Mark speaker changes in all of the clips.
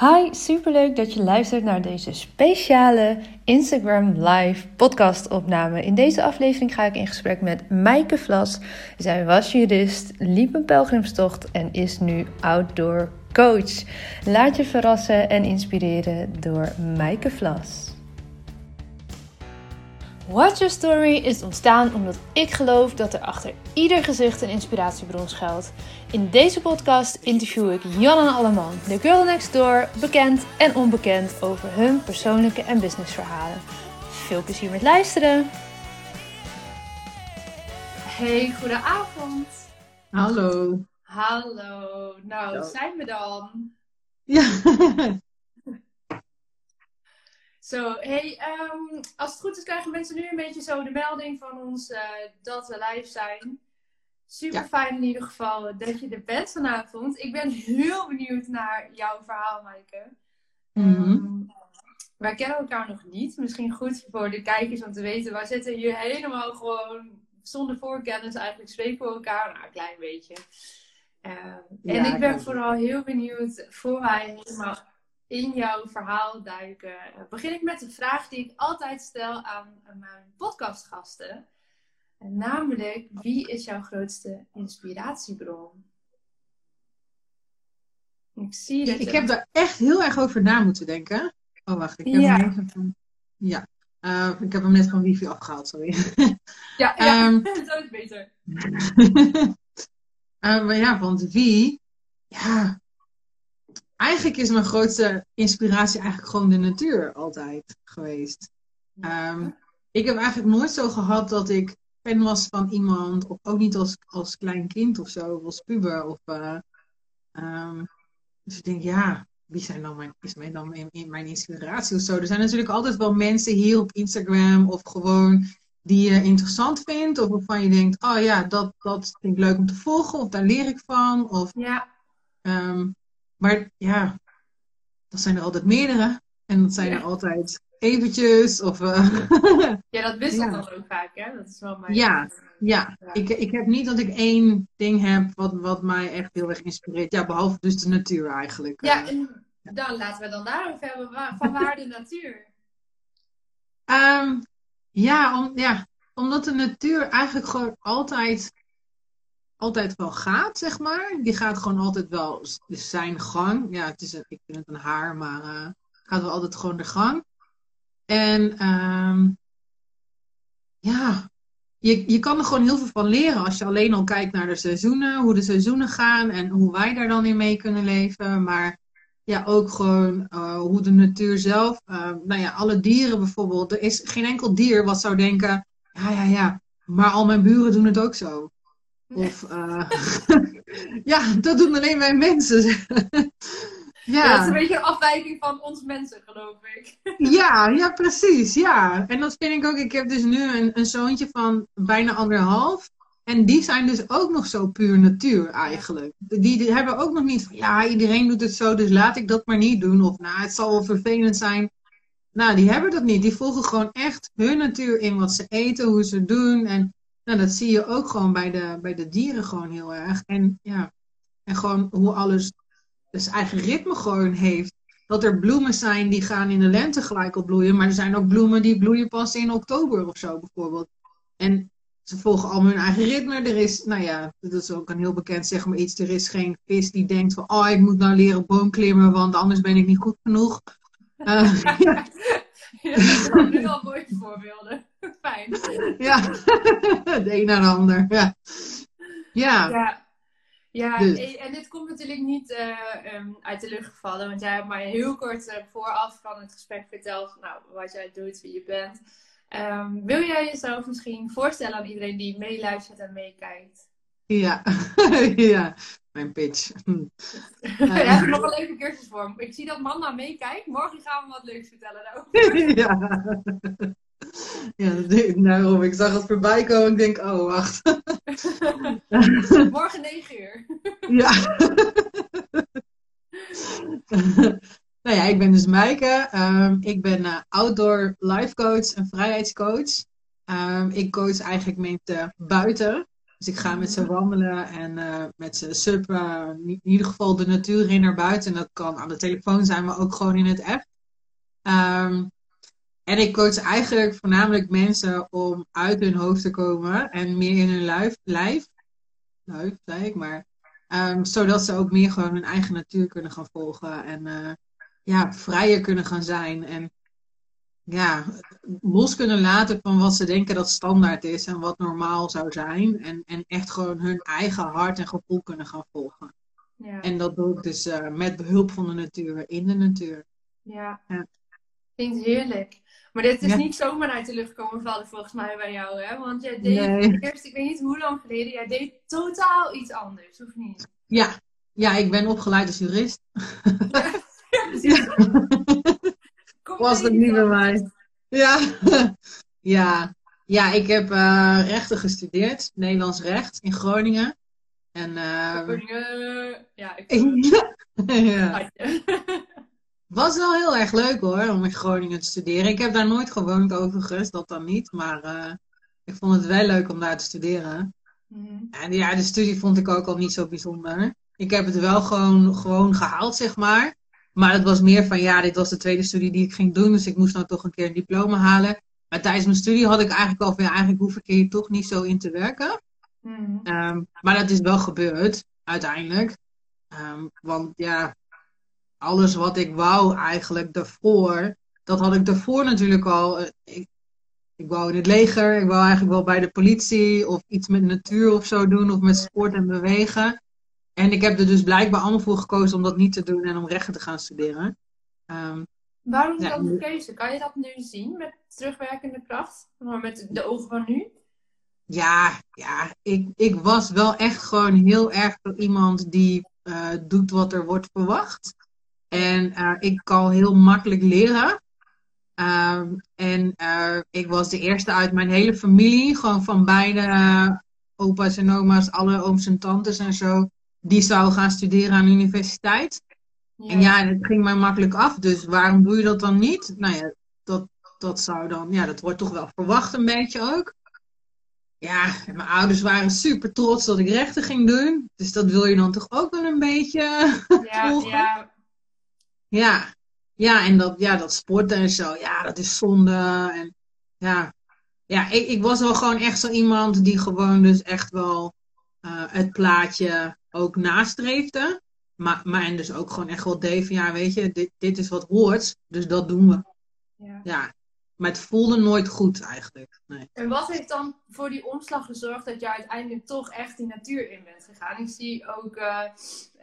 Speaker 1: Hi, superleuk dat je luistert naar deze speciale Instagram Live podcast opname. In deze aflevering ga ik in gesprek met Maaike Vlas. Zij was jurist, liep een pelgrimstocht en is nu outdoor coach. Laat je verrassen en inspireren door Maaike Vlas. Watch Your Story is ontstaan omdat ik geloof dat er achter ieder gezicht een inspiratiebron schuilt. In deze podcast interview ik Janne Alleman, de girl next door, bekend en onbekend over hun persoonlijke en businessverhalen. Veel plezier met luisteren! Hey, goedenavond!
Speaker 2: Hallo!
Speaker 1: Hallo! Nou, zijn we dan?
Speaker 2: Ja!
Speaker 1: Zo, hey, ehm, als het goed is krijgen mensen nu een beetje zo de melding van ons uh, dat we live zijn. Super fijn in ieder geval dat je er bent vanavond. Ik ben heel benieuwd naar jouw verhaal, Maaike. Mm wij kennen elkaar nog niet. Misschien goed voor de kijkers om te weten. Wij zitten hier helemaal gewoon zonder voorkennis. Eigenlijk spreken we elkaar nou, een klein beetje. Ehm, en ik ben vooral heel benieuwd voor wij helemaal in jouw verhaal duiken, begin ik met een vraag die ik altijd stel aan mijn podcastgasten. Namelijk, wie is jouw grootste inspiratiebron?
Speaker 2: Ik zie dat. Ik, heb daar echt heel erg over na moeten denken. Oh, wacht, ik heb
Speaker 1: ja.
Speaker 2: hem net Ja, uh, ik heb hem net van wifi afgehaald, sorry.
Speaker 1: Ja, ja. Um, dat is beter.
Speaker 2: uh, maar ja, want wie? Ja, eigenlijk is mijn grootste inspiratie eigenlijk gewoon de natuur altijd geweest. Um, ik heb eigenlijk nooit zo gehad dat ik fan was van iemand, of ook niet als, als klein kind of zo, of als puber. Of, uh, um, dus ik denk, ja, wie zijn dan mijn, is mij dan mijn, mijn inspiratie of zo? Er zijn natuurlijk altijd wel mensen hier op Instagram of gewoon die je interessant vindt, of waarvan je denkt, oh ja, dat, dat vind ik leuk om te volgen, of daar leer ik van. Of,
Speaker 1: ja.
Speaker 2: Um, maar ja, dat zijn er altijd meerdere. En dat zijn er altijd eventjes. Of, uh...
Speaker 1: ja, dat wisselt dan ook vaak, hè? Dat is wel mijn...
Speaker 2: Ja, ja. ja. Ik, ik heb niet dat ik één ding heb wat, wat mij echt heel erg inspireert. Ja, behalve dus de natuur eigenlijk.
Speaker 1: Ja, en dan laten we dan daarover hebben. Van waar de natuur?
Speaker 2: Um, ja, om, ja, omdat de natuur eigenlijk gewoon altijd altijd wel gaat, zeg maar. Die gaat gewoon altijd wel zijn gang. Ja, het is een, ik vind het een haar, maar uh, gaat wel altijd gewoon de gang. En um, ja, je, je kan er gewoon heel veel van leren als je alleen al kijkt naar de seizoenen, hoe de seizoenen gaan en hoe wij daar dan in mee kunnen leven. Maar ja, ook gewoon uh, hoe de natuur zelf, uh, nou ja, alle dieren bijvoorbeeld. Er is geen enkel dier wat zou denken, ja, ja, ja, maar al mijn buren doen het ook zo. Of, uh, ja, dat doen alleen wij mensen.
Speaker 1: ja. dat is een beetje een afwijking van ons mensen, geloof ik.
Speaker 2: ja, ja, precies. Ja. En dat vind ik ook. Ik heb dus nu een, een zoontje van bijna anderhalf. En die zijn dus ook nog zo puur natuur eigenlijk. Die, die, hebben ook nog niet van, ja, iedereen doet het zo, dus laat ik dat maar niet doen. Of, nou, het zal wel vervelend zijn. Nou, die hebben dat niet. Die volgen gewoon echt hun natuur in wat ze eten, hoe ze doen. En nou, dat zie je ook gewoon bij de, bij de dieren gewoon heel erg. En ja, en gewoon hoe alles dus eigen ritme gewoon heeft. Dat er bloemen zijn die gaan in de lente gelijk opbloeien, maar er zijn ook bloemen die bloeien pas in oktober of zo bijvoorbeeld. En ze volgen allemaal hun eigen ritme. Er is, nou ja, dat is ook een heel bekend zeg maar iets. Er is geen vis die denkt van, oh, ik moet nou leren boomklimmen, want anders ben ik niet goed genoeg. Uh,
Speaker 1: ja. dat zijn nu al mooie voorbeelden. Fijn.
Speaker 2: Ja, de een naar de ander. Ja. Ja.
Speaker 1: ja. Ja, dus. en dit komt natuurlijk niet uh, um, uit de lucht gevallen, want jij hebt mij heel kort uh, vooraf van het gesprek verteld nou, wat jij doet, wie je bent. Um, wil jij jezelf misschien voorstellen aan iedereen die meeluistert en meekijkt?
Speaker 2: Ja, ja, mijn pitch.
Speaker 1: Daar heb ik nog een leuke cursus voor. Ik zie dat Manda meekijkt. Morgen gaan we wat leuks vertellen daarover.
Speaker 2: ja. Ja, daarom. Ik zag het voorbij komen. Ik denk, oh, wacht.
Speaker 1: Morgen 9 uur.
Speaker 2: ja. nou ja, ik ben dus Maaike. Um, ik ben uh, outdoor life coach en vrijheidscoach. Um, ik coach eigenlijk mensen buiten. Dus ik ga met ze wandelen en uh, met ze suppen. in ieder geval de natuur in naar buiten. En dat kan aan de telefoon zijn, maar ook gewoon in het app. Um, en ik coach eigenlijk voornamelijk mensen om uit hun hoofd te komen en meer in hun lijf, lijf, lijf zei ik maar, um, zodat ze ook meer gewoon hun eigen natuur kunnen gaan volgen en uh, ja, vrijer kunnen gaan zijn en ja, los kunnen laten van wat ze denken dat standaard is en wat normaal zou zijn en, en echt gewoon hun eigen hart en gevoel kunnen gaan volgen. Ja. En dat doe ik dus uh, met behulp van de natuur, in de natuur.
Speaker 1: Ja. ja. Klinkt heerlijk. Maar dit is niet zomaar uit de lucht komen vallen volgens mij bij jou, hè? Want jij deed nee. eerst, ik weet niet hoe lang geleden, jij deed totaal iets anders, of niet?
Speaker 2: Ja, ja ik ben opgeleid als jurist. Ja,
Speaker 1: ja
Speaker 2: Was het niet bij mij. Ja. ja. Ja, ik heb uh, rechten gestudeerd, Nederlands recht in Groningen. En, uh,
Speaker 1: Groningen, ja, ik.
Speaker 2: ja. Was wel heel erg leuk hoor, om in Groningen te studeren. Ik heb daar nooit gewoond overigens, dat dan niet. Maar uh, ik vond het wel leuk om daar te studeren. Mm. En ja, de studie vond ik ook al niet zo bijzonder. Ik heb het wel gewoon, gewoon gehaald, zeg maar. Maar het was meer van, ja, dit was de tweede studie die ik ging doen. Dus ik moest nou toch een keer een diploma halen. Maar tijdens mijn studie had ik eigenlijk al van, ja, eigenlijk hoef ik hier toch niet zo in te werken. Mm. Um, maar dat is wel gebeurd, uiteindelijk. Um, want ja, alles wat ik wou eigenlijk daarvoor, dat had ik daarvoor natuurlijk al. Eh, ik, ik wou in het leger, ik wou eigenlijk wel bij de politie of iets met natuur of zo doen of met sport en bewegen. En ik heb er dus blijkbaar allemaal voor gekozen om dat niet te doen en om rechten te gaan studeren. Um,
Speaker 1: Waarom is dat de keuze? Kan je dat nu zien met terugwerkende kracht? Maar met de ogen van nu?
Speaker 2: Ja, ja ik, ik was wel echt gewoon heel erg iemand die uh, doet wat er wordt verwacht. En uh, ik kan heel makkelijk leren. Um, en uh, ik was de eerste uit mijn hele familie, gewoon van beide uh, opa's en oma's, alle ooms en tantes en zo, die zou gaan studeren aan de universiteit. Ja. En ja, het ging mij makkelijk af, dus waarom doe je dat dan niet? Nou ja, dat, dat zou dan, ja, dat wordt toch wel verwacht een beetje ook. Ja, en mijn ouders waren super trots dat ik rechten ging doen. Dus dat wil je dan toch ook wel een beetje ja, volgen. Ja, ja, ja en dat, ja, dat sporten en zo, ja, dat is zonde. En ja, ja ik, ik was wel gewoon echt zo iemand die gewoon dus echt wel uh, het plaatje ook nastreefde. Maar, maar en dus ook gewoon echt wel deed van, ja, weet je, dit, dit is wat hoort, dus dat doen we. Ja. ja. Maar het voelde nooit goed eigenlijk. Nee.
Speaker 1: En wat heeft dan voor die omslag gezorgd dat je uiteindelijk toch echt die natuur in bent gegaan? Ik zie ook uh,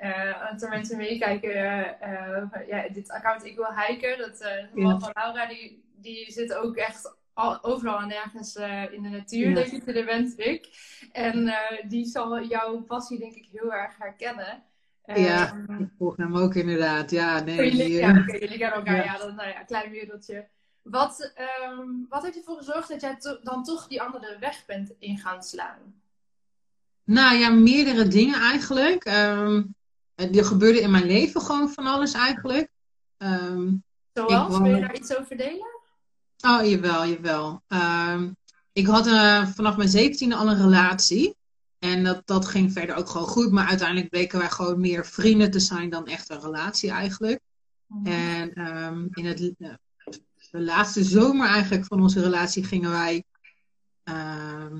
Speaker 1: uh, mensen meekijken, uh, ja, dit account Ik Wil Hiken, dat uh, van Laura, die, die zit ook echt al, overal en nergens in de natuur, ja. dat je er bent, Rick. En die zal jouw passie denk ik heel erg herkennen.
Speaker 2: ja, ik volg hem ook inderdaad. Ja, nee.
Speaker 1: Jullie, ja, okay, jullie kennen elkaar, ja, ja dat, nou ja, klein wereldje. Wat, um, wat heeft ervoor gezorgd dat jij dan toch die andere weg bent in gaan slaan?
Speaker 2: Nou ja, meerdere dingen eigenlijk. Um, er gebeurde in mijn leven gewoon van alles eigenlijk. Um,
Speaker 1: Zoals? Wil je daar iets over delen?
Speaker 2: Oh, jawel, jawel. ik had uh, vanaf mijn zeventiende al een relatie. En dat, dat ging verder ook gewoon goed. Maar uiteindelijk bleken wij gewoon meer vrienden te zijn dan echt een relatie eigenlijk. Mm En in het, uh, de laatste zomer eigenlijk van onze relatie gingen wij. Uh,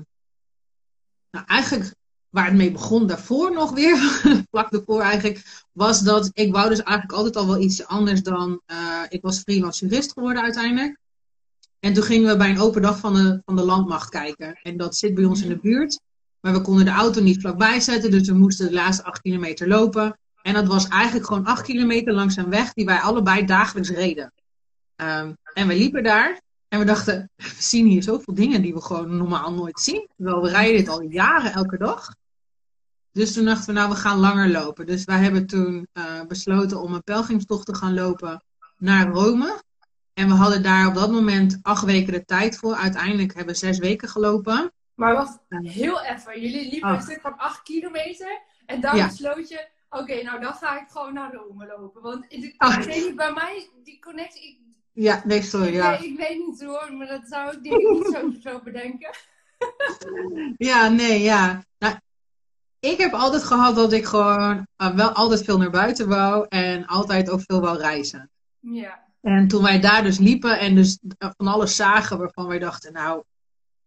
Speaker 2: nou, eigenlijk waar het mee begon daarvoor nog weer, vlak daarvoor eigenlijk, was dat ik wou dus eigenlijk altijd al wel iets anders dan. Uh, ik was freelance jurist geworden uiteindelijk. En toen gingen we bij een open dag van de, van de landmacht kijken. En dat zit bij ons in de buurt. Maar we konden de auto niet vlakbij zetten, dus we moesten de laatste acht kilometer lopen. En dat was eigenlijk gewoon acht kilometer langs een weg die wij allebei dagelijks reden. Um, en we liepen daar en we dachten, we zien hier zoveel dingen die we gewoon normaal nooit zien. Terwijl we rijden dit al jaren elke dag. Dus toen dachten we, nou, we gaan langer lopen. Dus wij hebben toen uh, besloten om een pelgrimstocht te gaan lopen naar Rome. En we hadden daar op dat moment acht weken de tijd voor. Uiteindelijk hebben we zes weken gelopen.
Speaker 1: Maar wacht, heel even. Jullie liepen een stuk van acht kilometer. En dan ja. besloot je, oké, nou dan ga ik gewoon naar Rome lopen. Want ik, ik bij mij, die connectie,
Speaker 2: ja, nee, sorry. Ja.
Speaker 1: Ik, ik weet niet hoor, maar dat zou ik denk ik niet zo, zo bedenken.
Speaker 2: ja, nee, ja. Nou, ik heb altijd gehad dat ik gewoon uh, wel altijd veel naar buiten wou en altijd ook veel wou reizen.
Speaker 1: Ja.
Speaker 2: En toen wij daar dus liepen en dus van alles zagen waarvan wij dachten, nou,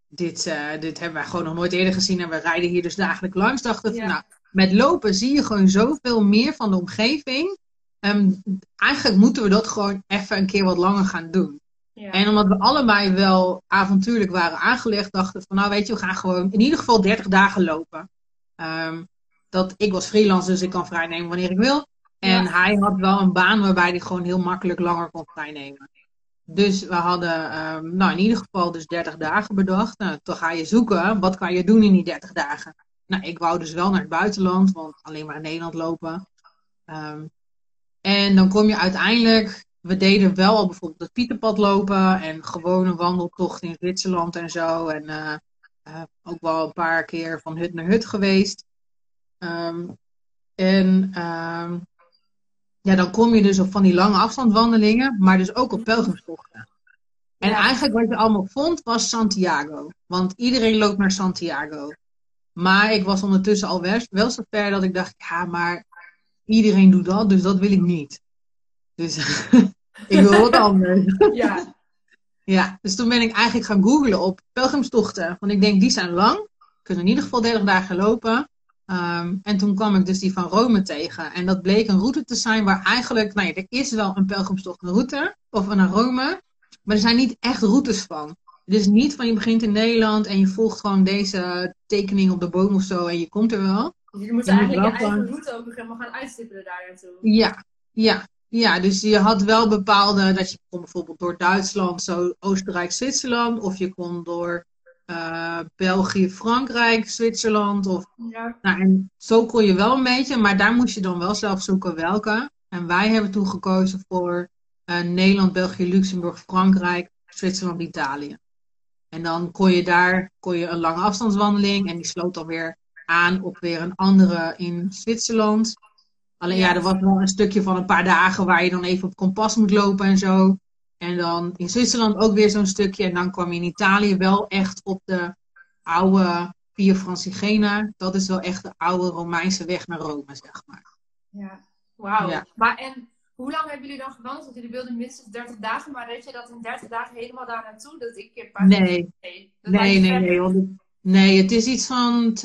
Speaker 2: dit, uh, dit hebben wij gewoon nog nooit eerder gezien en we rijden hier dus dagelijks langs, dachten we, ja. nou, met lopen zie je gewoon zoveel meer van de omgeving. Um, eigenlijk moeten we dat gewoon even een keer wat langer gaan doen. Ja. En omdat we allebei wel avontuurlijk waren aangelegd, dachten we van nou weet je, we gaan gewoon in ieder geval 30 dagen lopen. Um, dat, ik was freelance, dus ik kan vrijnemen wanneer ik wil. En ja. hij had wel een baan waarbij hij gewoon heel makkelijk langer kon vrijnemen. Dus we hadden um, nou in ieder geval dus 30 dagen bedacht. Nou, toen ga je zoeken, wat kan je doen in die 30 dagen? Nou, ik wou dus wel naar het buitenland, want alleen maar in Nederland lopen. Um, en dan kom je uiteindelijk, we deden wel al bijvoorbeeld het Pieterpad lopen en gewone wandeltocht in Zwitserland en zo. En uh, uh, ook wel een paar keer van hut naar hut geweest. Um, en um, ja, dan kom je dus op van die lange afstandwandelingen, maar dus ook op pelgrimstochten. En ja. eigenlijk wat je allemaal vond was Santiago. Want iedereen loopt naar Santiago. Maar ik was ondertussen al wel, wel zo ver dat ik dacht, ja, maar iedereen doet dat, dus dat wil ik niet. Dus ik wil wat anders.
Speaker 1: Ja.
Speaker 2: ja, dus toen ben ik eigenlijk gaan googlen op pelgrimstochten. Want ik denk, die zijn lang. Kunnen in ieder geval 30 dagen lopen. Um, en toen kwam ik dus die van Rome tegen. En dat bleek een route te zijn waar eigenlijk, nou ja, er is wel een pelgrimstocht een route, of naar Rome, maar er zijn niet echt routes van. Het is niet van je begint in Nederland en je volgt gewoon deze tekening op de boom of zo en je komt er wel.
Speaker 1: Je moet eigenlijk je eigen route ook nog helemaal gaan uitstippelen daar naartoe.
Speaker 2: Ja, ja. Ja, dus je had wel bepaalde, dat je kon bijvoorbeeld door Duitsland, zo Oostenrijk, Zwitserland, of je kon door uh, België, Frankrijk, Zwitserland. Of,
Speaker 1: ja.
Speaker 2: nou, en zo kon je wel een beetje, maar daar moest je dan wel zelf zoeken welke. En wij hebben toen gekozen voor uh, Nederland, België, Luxemburg, Frankrijk, Zwitserland, Italië. En dan kon je daar kon je een lange afstandswandeling en die sloot dan weer aan op weer een andere in Zwitserland. Alleen ja, er was wel een stukje van een paar dagen waar je dan even op kompas moet lopen en zo. En dan in Zwitserland ook weer zo'n stukje. En dan kwam je in Italië wel echt op de oude Via Francigena. Dat is wel echt de oude Romeinse weg naar Rome, zeg maar.
Speaker 1: Ja, wauw. Ja. Maar en hoe lang hebben jullie dan gewandeld? Want jullie wilden minstens 30 dagen. Maar weet je dat in 30 dagen helemaal daar naartoe? Dat ik een paar
Speaker 2: Nee, nee, nee, nee, nee, want het, nee. Het is iets van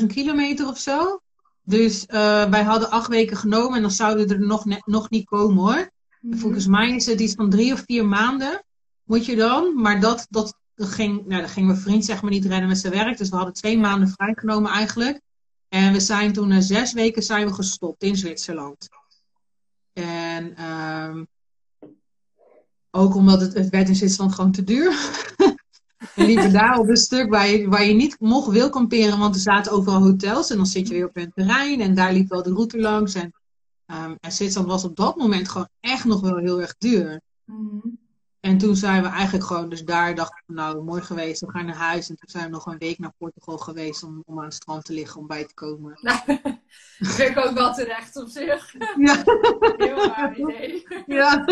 Speaker 2: 2.500 kilometer of zo. Dus uh, wij hadden acht weken genomen en dan zouden er nog, nog niet komen hoor. Mm-hmm. Volgens mij is het iets van drie of vier maanden moet je dan. Maar dat, dat, dat ging, nou, dat ging mijn vriend zeg maar niet redden met zijn werk. Dus we hadden twee maanden vrijgenomen eigenlijk. En we zijn toen na zes weken zijn we gestopt in Zwitserland. En um, ook omdat het, het werd in Zwitserland gewoon te duur. We liepen daar op een stuk waar je, waar je niet mocht wil kamperen, want er zaten overal hotels. En dan zit je weer op een terrein en daar liep wel de route langs. En, um, en Zwitserland was op dat moment gewoon echt nog wel heel erg duur.
Speaker 1: Mm-hmm.
Speaker 2: En toen zijn we eigenlijk gewoon, dus daar dachten we, nou, mooi geweest, we gaan naar huis. En toen zijn we nog een week naar Portugal geweest om, om aan het strand te liggen, om bij te komen.
Speaker 1: Nou, vind ik ook wel terecht op zich.
Speaker 2: Ja.
Speaker 1: Heel raar idee.
Speaker 2: Ja.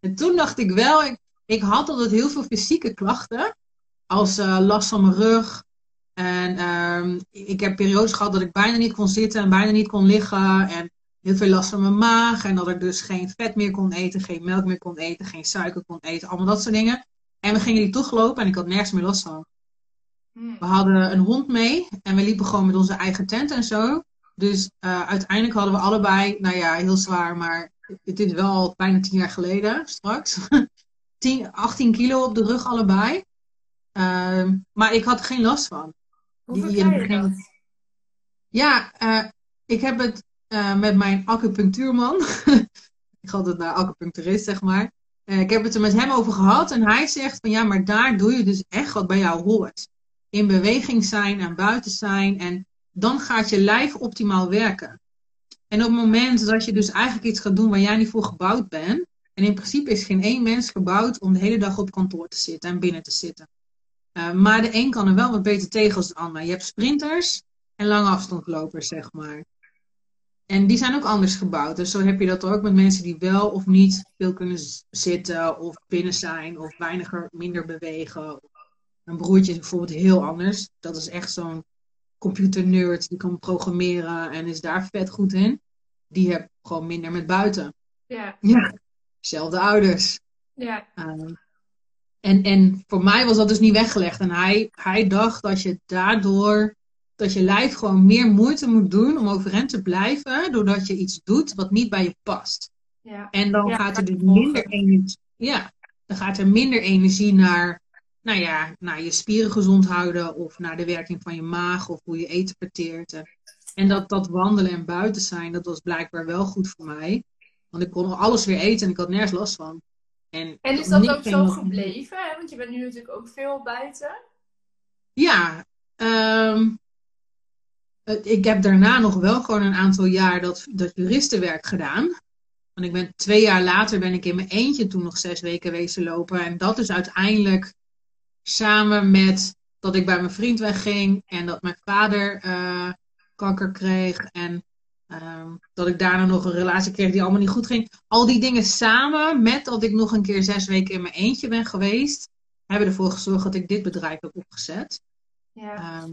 Speaker 2: En toen dacht ik wel, ik, ik had altijd heel veel fysieke klachten. Als uh, last van mijn rug. En um, ik heb periodes gehad dat ik bijna niet kon zitten en bijna niet kon liggen. En heel veel last van mijn maag. En dat ik dus geen vet meer kon eten, geen melk meer kon eten, geen suiker kon eten. Allemaal dat soort dingen. En we gingen die toch lopen en ik had nergens meer last van.
Speaker 1: Hmm.
Speaker 2: We hadden een hond mee en we liepen gewoon met onze eigen tent en zo. Dus uh, uiteindelijk hadden we allebei, nou ja, heel zwaar, maar het is wel al bijna tien jaar geleden straks. 10, 18 kilo op de rug allebei. Uh, maar ik had er geen last van.
Speaker 1: Hoe verklaar je dat?
Speaker 2: Ja, uh, ik heb het uh, met mijn acupunctuurman. ik ga altijd naar acupuncturist, zeg maar. Uh, ik heb het er met hem over gehad. En hij zegt van ja, maar daar doe je dus echt wat bij jou hoort. In beweging zijn en buiten zijn. En dan gaat je lijf optimaal werken. En op het moment dat je dus eigenlijk iets gaat doen waar jij niet voor gebouwd bent. En in principe is geen één mens gebouwd om de hele dag op kantoor te zitten en binnen te zitten. Uh, maar de een kan er wel wat beter tegen als de ander. Je hebt sprinters en lange afstandlopers, zeg maar. En die zijn ook anders gebouwd. Dus zo heb je dat ook met mensen die wel of niet veel kunnen zitten of binnen zijn of weiniger minder bewegen. Mijn broertje is bijvoorbeeld heel anders. Dat is echt zo'n computernerd. Die kan programmeren en is daar vet goed in. Die heb gewoon minder met buiten.
Speaker 1: Ja.
Speaker 2: Ja. Zelfde ouders.
Speaker 1: Ja.
Speaker 2: Ehm, en, en voor mij was dat dus niet weggelegd. En hij, hij dacht dat je daardoor, dat je lijf gewoon meer moeite moet doen om overeind te blijven, doordat je iets doet wat niet bij je past.
Speaker 1: Ja.
Speaker 2: En dan
Speaker 1: Ja,
Speaker 2: gaat er dus minder energie, ja, dan gaat er minder energie naar, nou ja, naar je spieren gezond houden of naar de werking van je maag of hoe je eten verteert. En- En dat, dat wandelen en buiten zijn, dat was blijkbaar wel goed voor mij. Want ik kon alles weer eten en ik had nergens last van. En,
Speaker 1: En is dat ook zo gebleven? Hè? Want je bent nu natuurlijk ook veel buiten.
Speaker 2: Ja, ehm, ik heb daarna nog wel gewoon een aantal jaar dat, dat juristenwerk gedaan. Want ik ben twee jaar later ben ik in mijn eentje toen nog zes weken wezen lopen. En dat is uiteindelijk samen met dat ik bij mijn vriend wegging en dat mijn vader eh, kanker kreeg. En ehm, dat ik daarna nog een relatie kreeg die allemaal niet goed ging. Al die dingen samen met dat ik nog een keer zes weken in mijn eentje ben geweest, hebben ervoor gezorgd dat ik dit bedrijf heb opgezet.
Speaker 1: Ja.
Speaker 2: Ehm,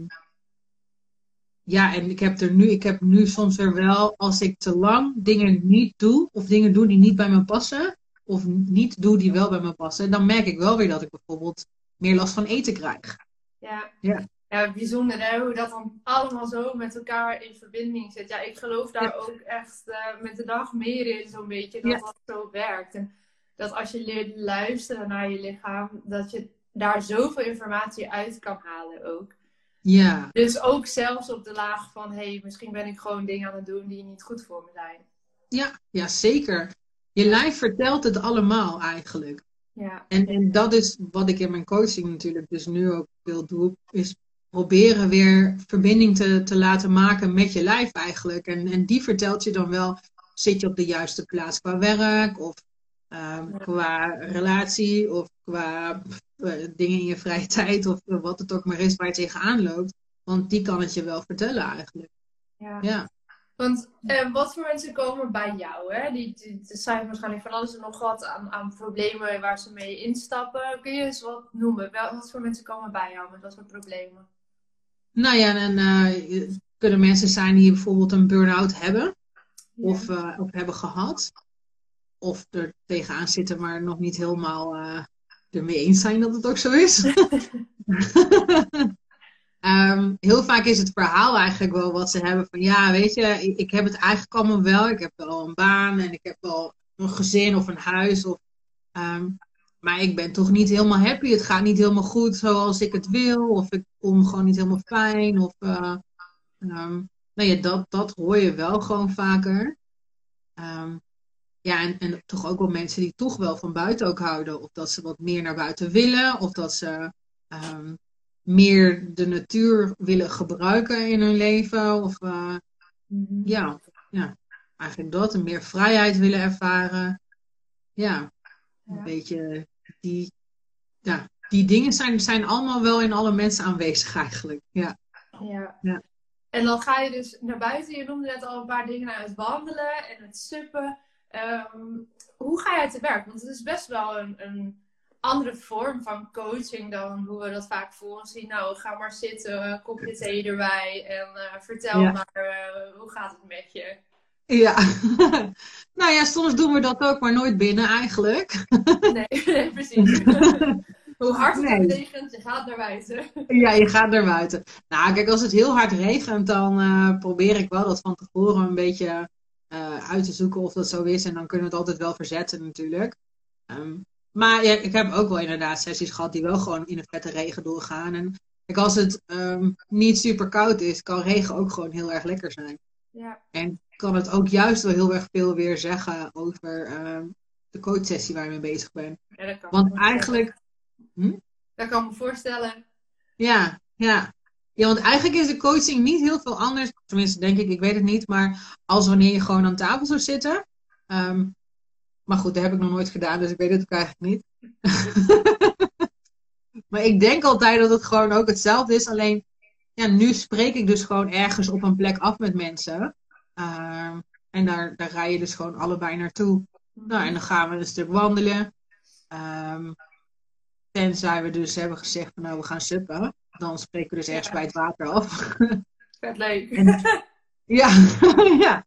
Speaker 2: ja, en ik heb er nu, ik heb nu soms er wel, als ik te lang dingen niet doe, of dingen doe die niet bij me passen, of niet doe die wel bij me passen, dan merk ik wel weer dat ik bijvoorbeeld meer last van eten krijg.
Speaker 1: Ja.
Speaker 2: Ja.
Speaker 1: Ja, bijzonder hè, hoe dat dan allemaal zo met elkaar in verbinding zit. Ja, ik geloof daar
Speaker 2: Ja.
Speaker 1: ook echt eh, met de dag meer in zo'n beetje dat
Speaker 2: Ja.
Speaker 1: dat zo werkt. En dat als je leert luisteren naar je lichaam, dat je daar zoveel informatie uit kan halen ook.
Speaker 2: Ja,
Speaker 1: Dus ook zelfs op de laag van, hé, hey, misschien ben ik gewoon dingen aan het doen die niet goed voor me zijn.
Speaker 2: ja, ja, zeker. Je lijf vertelt het allemaal eigenlijk.
Speaker 1: Ja,
Speaker 2: En, en dat is wat ik in mijn coaching natuurlijk dus nu ook wil doen, is proberen weer verbinding te, te laten maken met je lijf eigenlijk. En, en die vertelt je dan wel, zit je op de juiste plaats qua werk of ehm, qua relatie of qua eh, dingen in je vrije tijd of wat het ook maar is waar je tegenaan loopt. Want die kan het je wel vertellen eigenlijk.
Speaker 1: ja.
Speaker 2: Ja.
Speaker 1: Want eh, wat voor mensen komen bij jou? Hè? Die, die, die zijn waarschijnlijk van alles en nog wat aan, aan problemen waar ze mee instappen. Kun je eens wat noemen? Wel, wat voor mensen komen bij jou met dat soort problemen?
Speaker 2: Nou ja, en eh, kunnen mensen zijn die bijvoorbeeld een burn-out hebben. Of, of hebben gehad. Of er tegenaan zitten, maar nog niet helemaal eh ermee eens zijn dat het ook zo is. Ehm, heel vaak is het verhaal eigenlijk wel wat ze hebben van ja, weet je, ik, ik heb het eigenlijk allemaal wel. Ik heb wel een baan en ik heb wel een gezin of een huis. Of, ehm, maar ik ben toch niet helemaal happy. Het gaat niet helemaal goed zoals ik het wil. Of ik me gewoon niet helemaal fijn. Of, ehm, nou ja, dat, dat hoor je wel gewoon vaker. Ehm, ja, en, en toch ook wel mensen die toch wel van buiten ook houden. Of dat ze wat meer naar buiten willen. Of dat ze ehm, meer de natuur willen gebruiken in hun leven. Of eh,
Speaker 1: Mhm.
Speaker 2: ja, ja, eigenlijk dat. En meer vrijheid willen ervaren. Ja, een
Speaker 1: Ja.
Speaker 2: beetje die, ja, die dingen zijn, zijn allemaal wel in alle mensen aanwezig eigenlijk. Ja.
Speaker 1: Ja.
Speaker 2: Ja.
Speaker 1: En dan ga je dus naar buiten. Je noemde net al een paar dingen uit wandelen en het suppen. Ehm, hoe ga jij te werk? Want het is best wel een, een andere vorm van coaching dan hoe we dat vaak voor ons zien. Nou, ga maar zitten, kopje thee erbij en eh, vertel
Speaker 2: Ja.
Speaker 1: maar eh, hoe gaat het met je?
Speaker 2: Ja. nou ja, soms doen we dat ook, maar nooit binnen eigenlijk.
Speaker 1: Nee, nee precies. hoe hard het
Speaker 2: Nee.
Speaker 1: regent, je gaat naar buiten.
Speaker 2: Ja, je gaat naar buiten. Nou, kijk, als het heel hard regent, dan eh, probeer ik wel dat van tevoren een beetje eh, uit te zoeken of dat zo is. En dan kunnen we het altijd wel verzetten natuurlijk. Ehm, maar ja, ik heb ook wel inderdaad sessies gehad die wel gewoon in de vette regen doorgaan. En kijk, als het ehm, niet super koud is, kan regen ook gewoon heel erg lekker zijn.
Speaker 1: Ja,
Speaker 2: En kan het ook juist wel heel erg veel weer zeggen over ehm, de coachsessie waar je mee bezig bent.
Speaker 1: ja dat kan
Speaker 2: Want eigenlijk
Speaker 1: Dat kan me voorstellen.
Speaker 2: Ja, ja. Ja, want eigenlijk is de coaching niet heel veel anders. Tenminste, denk ik, ik weet het niet. Maar als wanneer je gewoon aan tafel zou zitten. Ehm, maar goed, dat heb ik nog nooit gedaan, dus ik weet het ook eigenlijk niet. maar ik denk altijd dat het gewoon ook hetzelfde is. Alleen, ja, nu spreek ik dus gewoon ergens op een plek af met mensen. Ehm, en daar, daar rij je dus gewoon allebei naartoe. Nou, en dan gaan we een stuk wandelen. Ehm, Tenzij we dus hebben gezegd van nou we gaan suppen. Dan spreken we dus ergens
Speaker 1: Ja.
Speaker 2: bij het water af.
Speaker 1: Vet leuk.
Speaker 2: Ja, ja.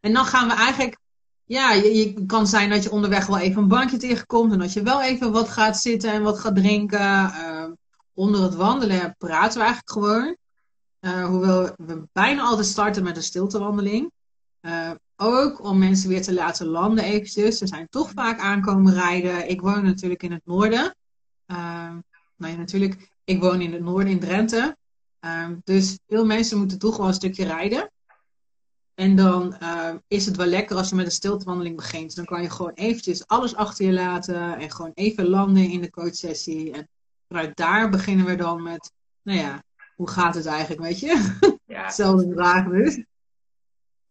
Speaker 2: En dan gaan we eigenlijk. Ja, je, je kan zijn dat je onderweg wel even een bankje tegenkomt. En dat je wel even wat gaat zitten en wat gaat drinken. Eh, onder het wandelen praten we eigenlijk gewoon. Eh, hoewel we bijna altijd starten met een stiltewandeling. Eh, ook om mensen weer te laten landen eventjes. Ze zijn toch vaak aankomen rijden. Ik woon natuurlijk in het noorden. Eh, nou ja, natuurlijk. Ik woon in het noorden in Drenthe. Ehm, dus veel mensen moeten toch wel een stukje rijden. En dan ehm, is het wel lekker als je met een stiltewandeling begint. Dan kan je gewoon eventjes alles achter je laten en gewoon even landen in de coachsessie. En vanuit daar beginnen we dan met, nou ja, hoe gaat het eigenlijk, weet je?
Speaker 1: Ja.
Speaker 2: Hetzelfde vraag dus.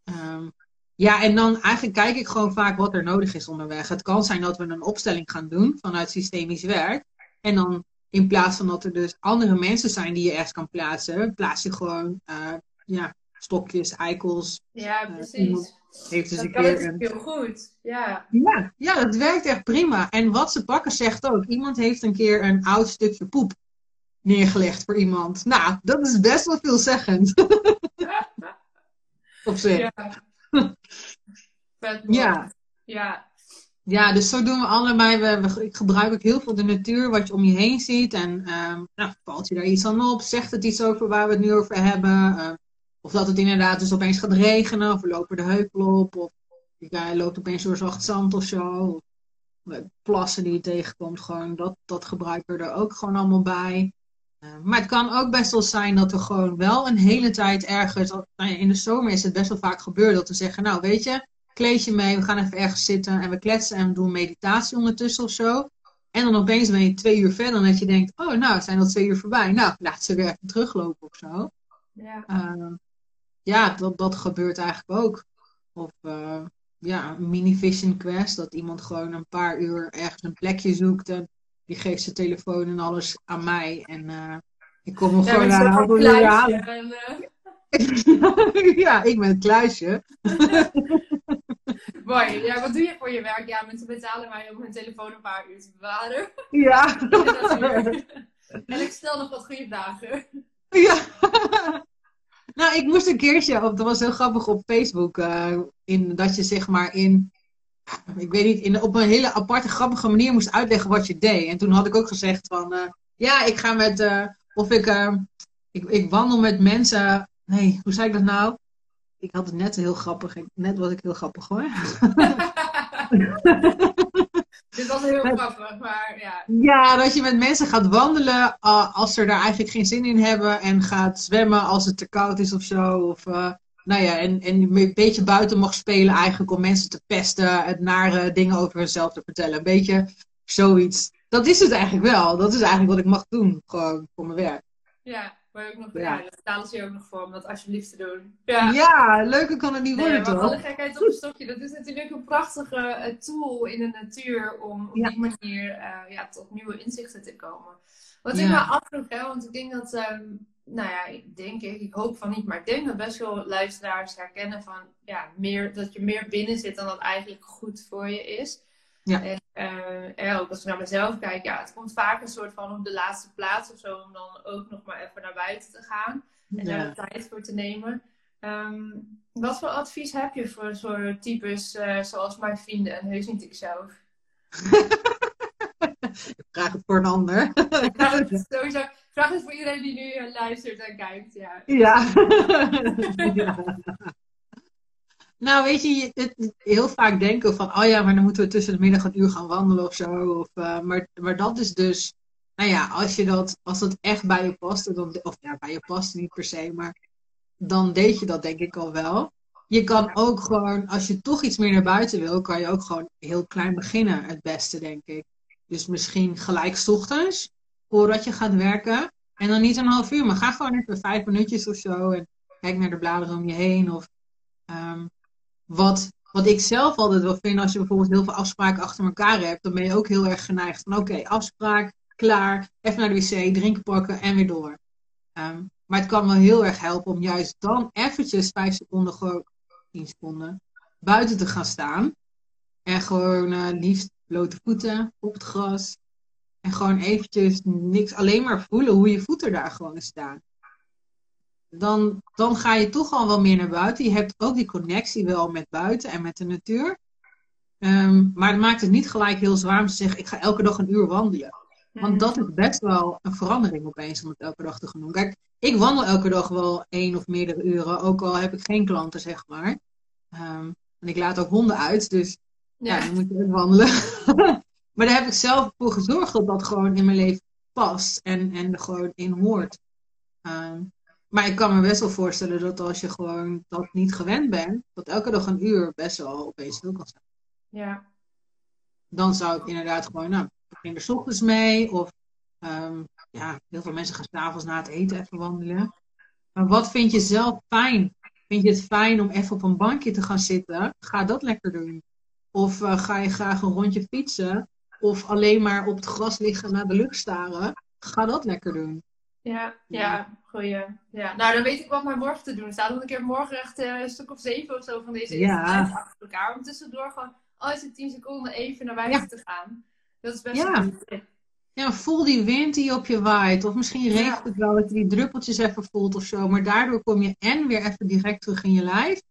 Speaker 2: Ehm, ja, en dan eigenlijk kijk ik gewoon vaak wat er nodig is onderweg. Het kan zijn dat we een opstelling gaan doen vanuit systemisch werk. En dan in plaats van dat er dus andere mensen zijn die je ergens kan plaatsen, plaats je gewoon eh, ja, stokjes, eikels.
Speaker 1: Ja,
Speaker 2: Eh,
Speaker 1: precies.
Speaker 2: Heeft dus
Speaker 1: Dat
Speaker 2: een
Speaker 1: kan
Speaker 2: keer een...
Speaker 1: heel goed. Ja.
Speaker 2: Ja, ja, dat werkt echt prima. En wat ze pakken zegt ook, iemand heeft een keer een oud stukje poep neergelegd voor iemand. Nou, dat is best wel veelzeggend. Op zich.
Speaker 1: Ja.
Speaker 2: Ja.
Speaker 1: Ja.
Speaker 2: Ja, dus zo doen we allebei. We, we- ik gebruik ook heel veel de natuur, wat je om je heen ziet. En ehm, nou, valt je daar iets aan op? Zegt het iets over waar we het nu over hebben? Eh, of dat het inderdaad dus opeens gaat regenen, of we lopen de heuvel op, of je loopt opeens door zacht zand of zo. Of, plassen die je tegenkomt, gewoon dat, dat gebruiken we er ook gewoon allemaal bij. Eh, maar het kan ook best wel zijn dat we gewoon wel een hele tijd ergens, nou in de zomer is het best wel vaak gebeurd, dat we zeggen, nou weet je, kleed je mee, we gaan even ergens zitten en we kletsen en we doen meditatie ondertussen of zo. En dan opeens ben je twee uur verder en dat je denkt, oh nou, zijn al twee uur voorbij. Nou, laat ze weer even teruglopen of zo.
Speaker 1: Ja.
Speaker 2: Ehm, ja, dat, dat gebeurt eigenlijk ook. Of eh, ja, een mini vision quest, dat iemand gewoon een paar uur ergens een plekje zoekt en die geeft zijn telefoon en alles aan mij. En eh, ik kom hem
Speaker 1: Ja,
Speaker 2: gewoon aan halen.
Speaker 1: en, eh,
Speaker 2: ja, ik ben het kluisje.
Speaker 1: Mooi. Ja, wat doe je voor je werk? Ja, mensen betalen mij om hun telefoon een paar uur te bewaren.
Speaker 2: Ja.
Speaker 1: En ik stel nog wat goede vragen.
Speaker 2: Ja. nou, ik moest een keertje, op, dat was heel grappig op Facebook, eh, in, dat je zeg maar in, ik weet niet, in, op een hele aparte, grappige manier moest uitleggen wat je deed. En toen had ik ook gezegd van, eh, ja, ik ga met, eh, of ik, eh, ik, ik wandel met mensen, nee, hoe zei ik dat nou? Ik had het net heel grappig, net was ik heel grappig hoor.
Speaker 1: Dit was heel grappig, maar ja.
Speaker 2: Ja, dat je met mensen gaat wandelen als ze daar eigenlijk geen zin in hebben. En gaat zwemmen als het te koud is of zo. Of, nou ja, en, en een beetje buiten mag spelen eigenlijk om mensen te pesten. Het nare dingen over hunzelf te vertellen. Een beetje zoiets. Dat is het eigenlijk wel. Dat is eigenlijk wat ik mag doen. Gewoon voor mijn werk.
Speaker 1: Ja, maar ook nog,
Speaker 2: Ja.
Speaker 1: dat betalen ze je ook nog voor om dat alsjeblieft te doen. Ja.
Speaker 2: Ja, leuker kan het niet
Speaker 1: Nee,
Speaker 2: worden
Speaker 1: maar
Speaker 2: toch?
Speaker 1: alle gekheid op een stokje, dat is natuurlijk een prachtige eh, tool in de natuur om op
Speaker 2: Ja.
Speaker 1: die manier eh, ja, tot nieuwe inzichten te komen. Wat ik me afvroeg, hè, want ik denk dat, ehm, nou ja, ik denk, ik, ik hoop van niet, maar ik denk dat best veel luisteraars herkennen van, ja, meer, dat je meer binnen zit dan dat eigenlijk goed voor je is.
Speaker 2: Ja.
Speaker 1: En eh, ja, ook als ik naar mezelf kijk, ja, het komt vaak een soort van op de laatste plaats of zo, om dan ook nog maar even naar buiten te gaan en daar de tijd voor te nemen. Ehm, wat voor advies heb je voor soort types eh, zoals mijn vrienden en heus niet ikzelf?
Speaker 2: Ik vraag het voor een ander.
Speaker 1: Sowieso, vraag het voor iedereen die nu eh, luistert en kijkt. Ja.
Speaker 2: Ja. Ja. Nou, weet je, het, heel vaak denken van, oh ja, maar dan moeten we tussen de middag een uur gaan wandelen of zo. Of, eh, maar, maar dat is dus, nou ja, als je dat, als dat echt bij je past, dan, of ja, bij je past niet per se, maar dan deed je dat denk ik al wel. Je kan ook gewoon, als je toch iets meer naar buiten wil, kan je ook gewoon heel klein beginnen, het beste, denk ik. Dus misschien gelijk ochtends, voordat je gaat werken. En dan niet een half uur, maar ga gewoon even vijf minuutjes of zo. En kijk naar de bladeren om je heen. Of, ehm, wat, wat ik zelf altijd wel vind, als je bijvoorbeeld heel veel afspraken achter elkaar hebt, dan ben je ook heel erg geneigd van oké, afspraak, klaar, even naar de wc, drinken pakken en weer door. Ehm, maar het kan wel heel erg helpen om juist dan eventjes vijf seconden, gewoon tien seconden, buiten te gaan staan. En gewoon eh, liefst blote voeten op het gras. En gewoon eventjes niks, alleen maar voelen hoe je voeten daar gewoon staan. Dan, dan ga je toch al wel meer naar buiten. Je hebt ook die connectie wel met buiten en met de natuur. Ehm, maar het maakt het niet gelijk heel zwaar om te zeggen, ik ga elke dag een uur wandelen. Want
Speaker 1: Mhm.
Speaker 2: dat is best wel een verandering opeens om het elke dag te gaan doen. Kijk, ik wandel elke dag wel één of meerdere uren, ook al heb ik geen klanten, zeg maar. Ehm, en ik laat ook honden uit, dus ja,
Speaker 1: Ja.
Speaker 2: dan moet je ook wandelen. maar daar heb ik zelf voor gezorgd dat dat gewoon in mijn leven past en, en er gewoon in hoort. Ehm, maar ik kan me best wel voorstellen dat als je gewoon dat niet gewend bent, dat elke dag een uur best wel opeens veel kan zijn.
Speaker 1: Ja.
Speaker 2: Dan zou ik inderdaad gewoon, nou, ik begin er ochtends mee. Of ehm, ja, heel veel mensen gaan s'avonds na het eten even wandelen. Maar wat vind je zelf fijn? Vind je het fijn om even op een bankje te gaan zitten? Ga dat lekker doen. Of eh, ga je graag een rondje fietsen? Of alleen maar op het gras liggen naar de lucht staren? Ga dat lekker doen.
Speaker 1: Ja, ja, goeie. Ja, nou dan weet ik wat mij morgen te doen staat. Want ik heb morgen echt eh, een stuk of zeven of zo van deze
Speaker 2: Ja.
Speaker 1: achter elkaar. Om tussendoor gewoon als in 10 seconden even naar buiten
Speaker 2: Ja.
Speaker 1: te gaan. Dat is best
Speaker 2: Ja.
Speaker 1: goed.
Speaker 2: Ja, voel die wind die op je waait. Of misschien regent het wel dat je die druppeltjes even voelt of zo. Maar daardoor kom je en weer even direct terug in je lijf.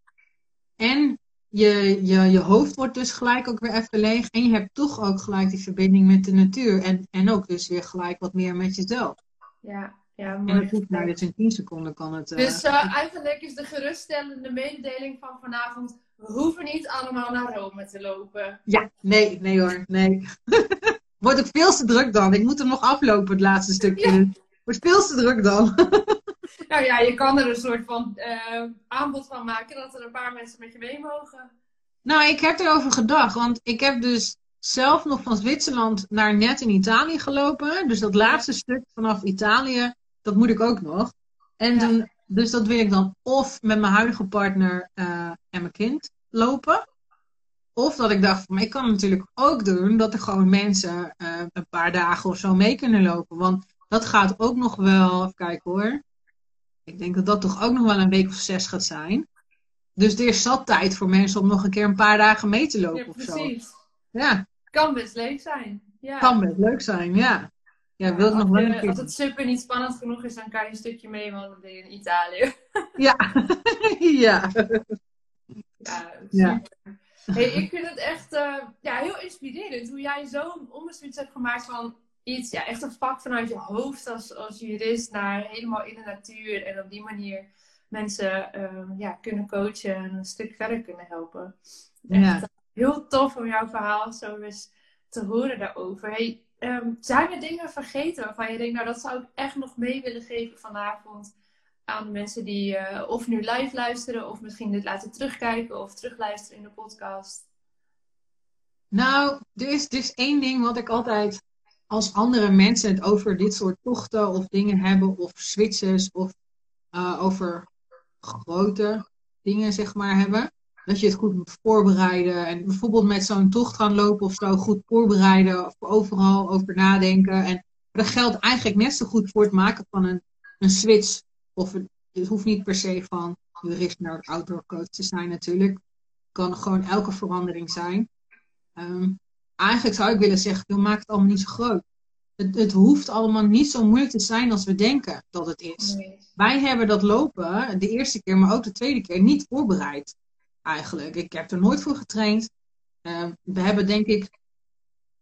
Speaker 2: En je, je, je hoofd wordt dus gelijk ook weer even leeg. En je hebt toch ook gelijk die verbinding met de natuur. En, en ook dus weer gelijk wat meer met jezelf.
Speaker 1: Ja, ja
Speaker 2: En
Speaker 1: mooi.
Speaker 2: dat hoeft maar dus in 10 seconden kan het. eh,
Speaker 1: Dus eh, eigenlijk is de geruststellende mededeling van vanavond: we hoeven niet allemaal naar Rome te lopen.
Speaker 2: Ja, nee, nee hoor, nee. Wordt ook veel te druk dan. Ik moet hem nog aflopen, het laatste stukje.
Speaker 1: Ja.
Speaker 2: Wordt veel te druk dan.
Speaker 1: Nou ja, je kan er een soort van eh, aanbod van maken dat er een paar mensen met je mee mogen.
Speaker 2: Nou, ik heb erover gedacht, want ik heb dus zelf nog van Zwitserland naar net in Italië gelopen. Dus dat laatste stuk vanaf Italië, dat moet ik ook nog. En
Speaker 1: Ja.
Speaker 2: dus dat wil ik dan of met mijn huidige partner eh, en mijn kind lopen. Of dat ik dacht, ik kan natuurlijk ook doen dat er gewoon mensen eh, een paar dagen of zo mee kunnen lopen. Want dat gaat ook nog wel, even kijken hoor. Ik denk dat dat toch ook nog wel een week of zes gaat zijn. Dus er is zat tijd voor mensen om nog een keer een paar dagen mee te lopen
Speaker 1: Ja,
Speaker 2: of zo.
Speaker 1: precies.
Speaker 2: Ja,
Speaker 1: Kan best leuk zijn. Ja.
Speaker 2: kan best leuk zijn, ja. Ja, wil nog wel
Speaker 1: je-
Speaker 2: een keer
Speaker 1: als het super niet spannend genoeg is, dan kan je een stukje meewandelen in Italië.
Speaker 2: Ja. ja.
Speaker 1: Ja,
Speaker 2: Ja.
Speaker 1: Hey, ik vind het echt eh, ja, heel inspirerend hoe jij zo'n onderzoek hebt gemaakt van iets, ja, echt een vak vanuit je hoofd als, als jurist naar helemaal in de natuur en op die manier mensen eh, ja, kunnen coachen en een stuk verder kunnen helpen. Echt
Speaker 2: Ja.
Speaker 1: eh, heel tof om jouw verhaal zo eens te horen daarover. Hey, ehm, zijn er dingen vergeten waarvan je denkt, nou dat zou ik echt nog mee willen geven vanavond aan de mensen die eh, of nu live luisteren of misschien dit laten terugkijken of terugluisteren in de podcast?
Speaker 2: Nou, er is, is één ding wat ik altijd, als andere mensen het over dit soort tochten of dingen hebben, of switches, of eh, over grote dingen, zeg maar, hebben, dat je het goed moet voorbereiden. En bijvoorbeeld met zo'n tocht gaan lopen of zo, goed voorbereiden, of overal over nadenken. En dat geldt eigenlijk net zo goed voor het maken van een, een switch. Of het, hoeft niet per se van jurist naar outdoor coach te zijn natuurlijk. Het kan gewoon elke verandering zijn. Ehm, eigenlijk zou ik willen zeggen, joh, maak het allemaal niet zo groot. Het, het hoeft allemaal niet zo moeilijk te zijn als we denken dat het is.
Speaker 1: Nee.
Speaker 2: Wij hebben dat lopen de eerste keer, maar ook de tweede keer niet voorbereid. Eigenlijk. Ik heb er nooit voor getraind. Ehm, we hebben denk ik,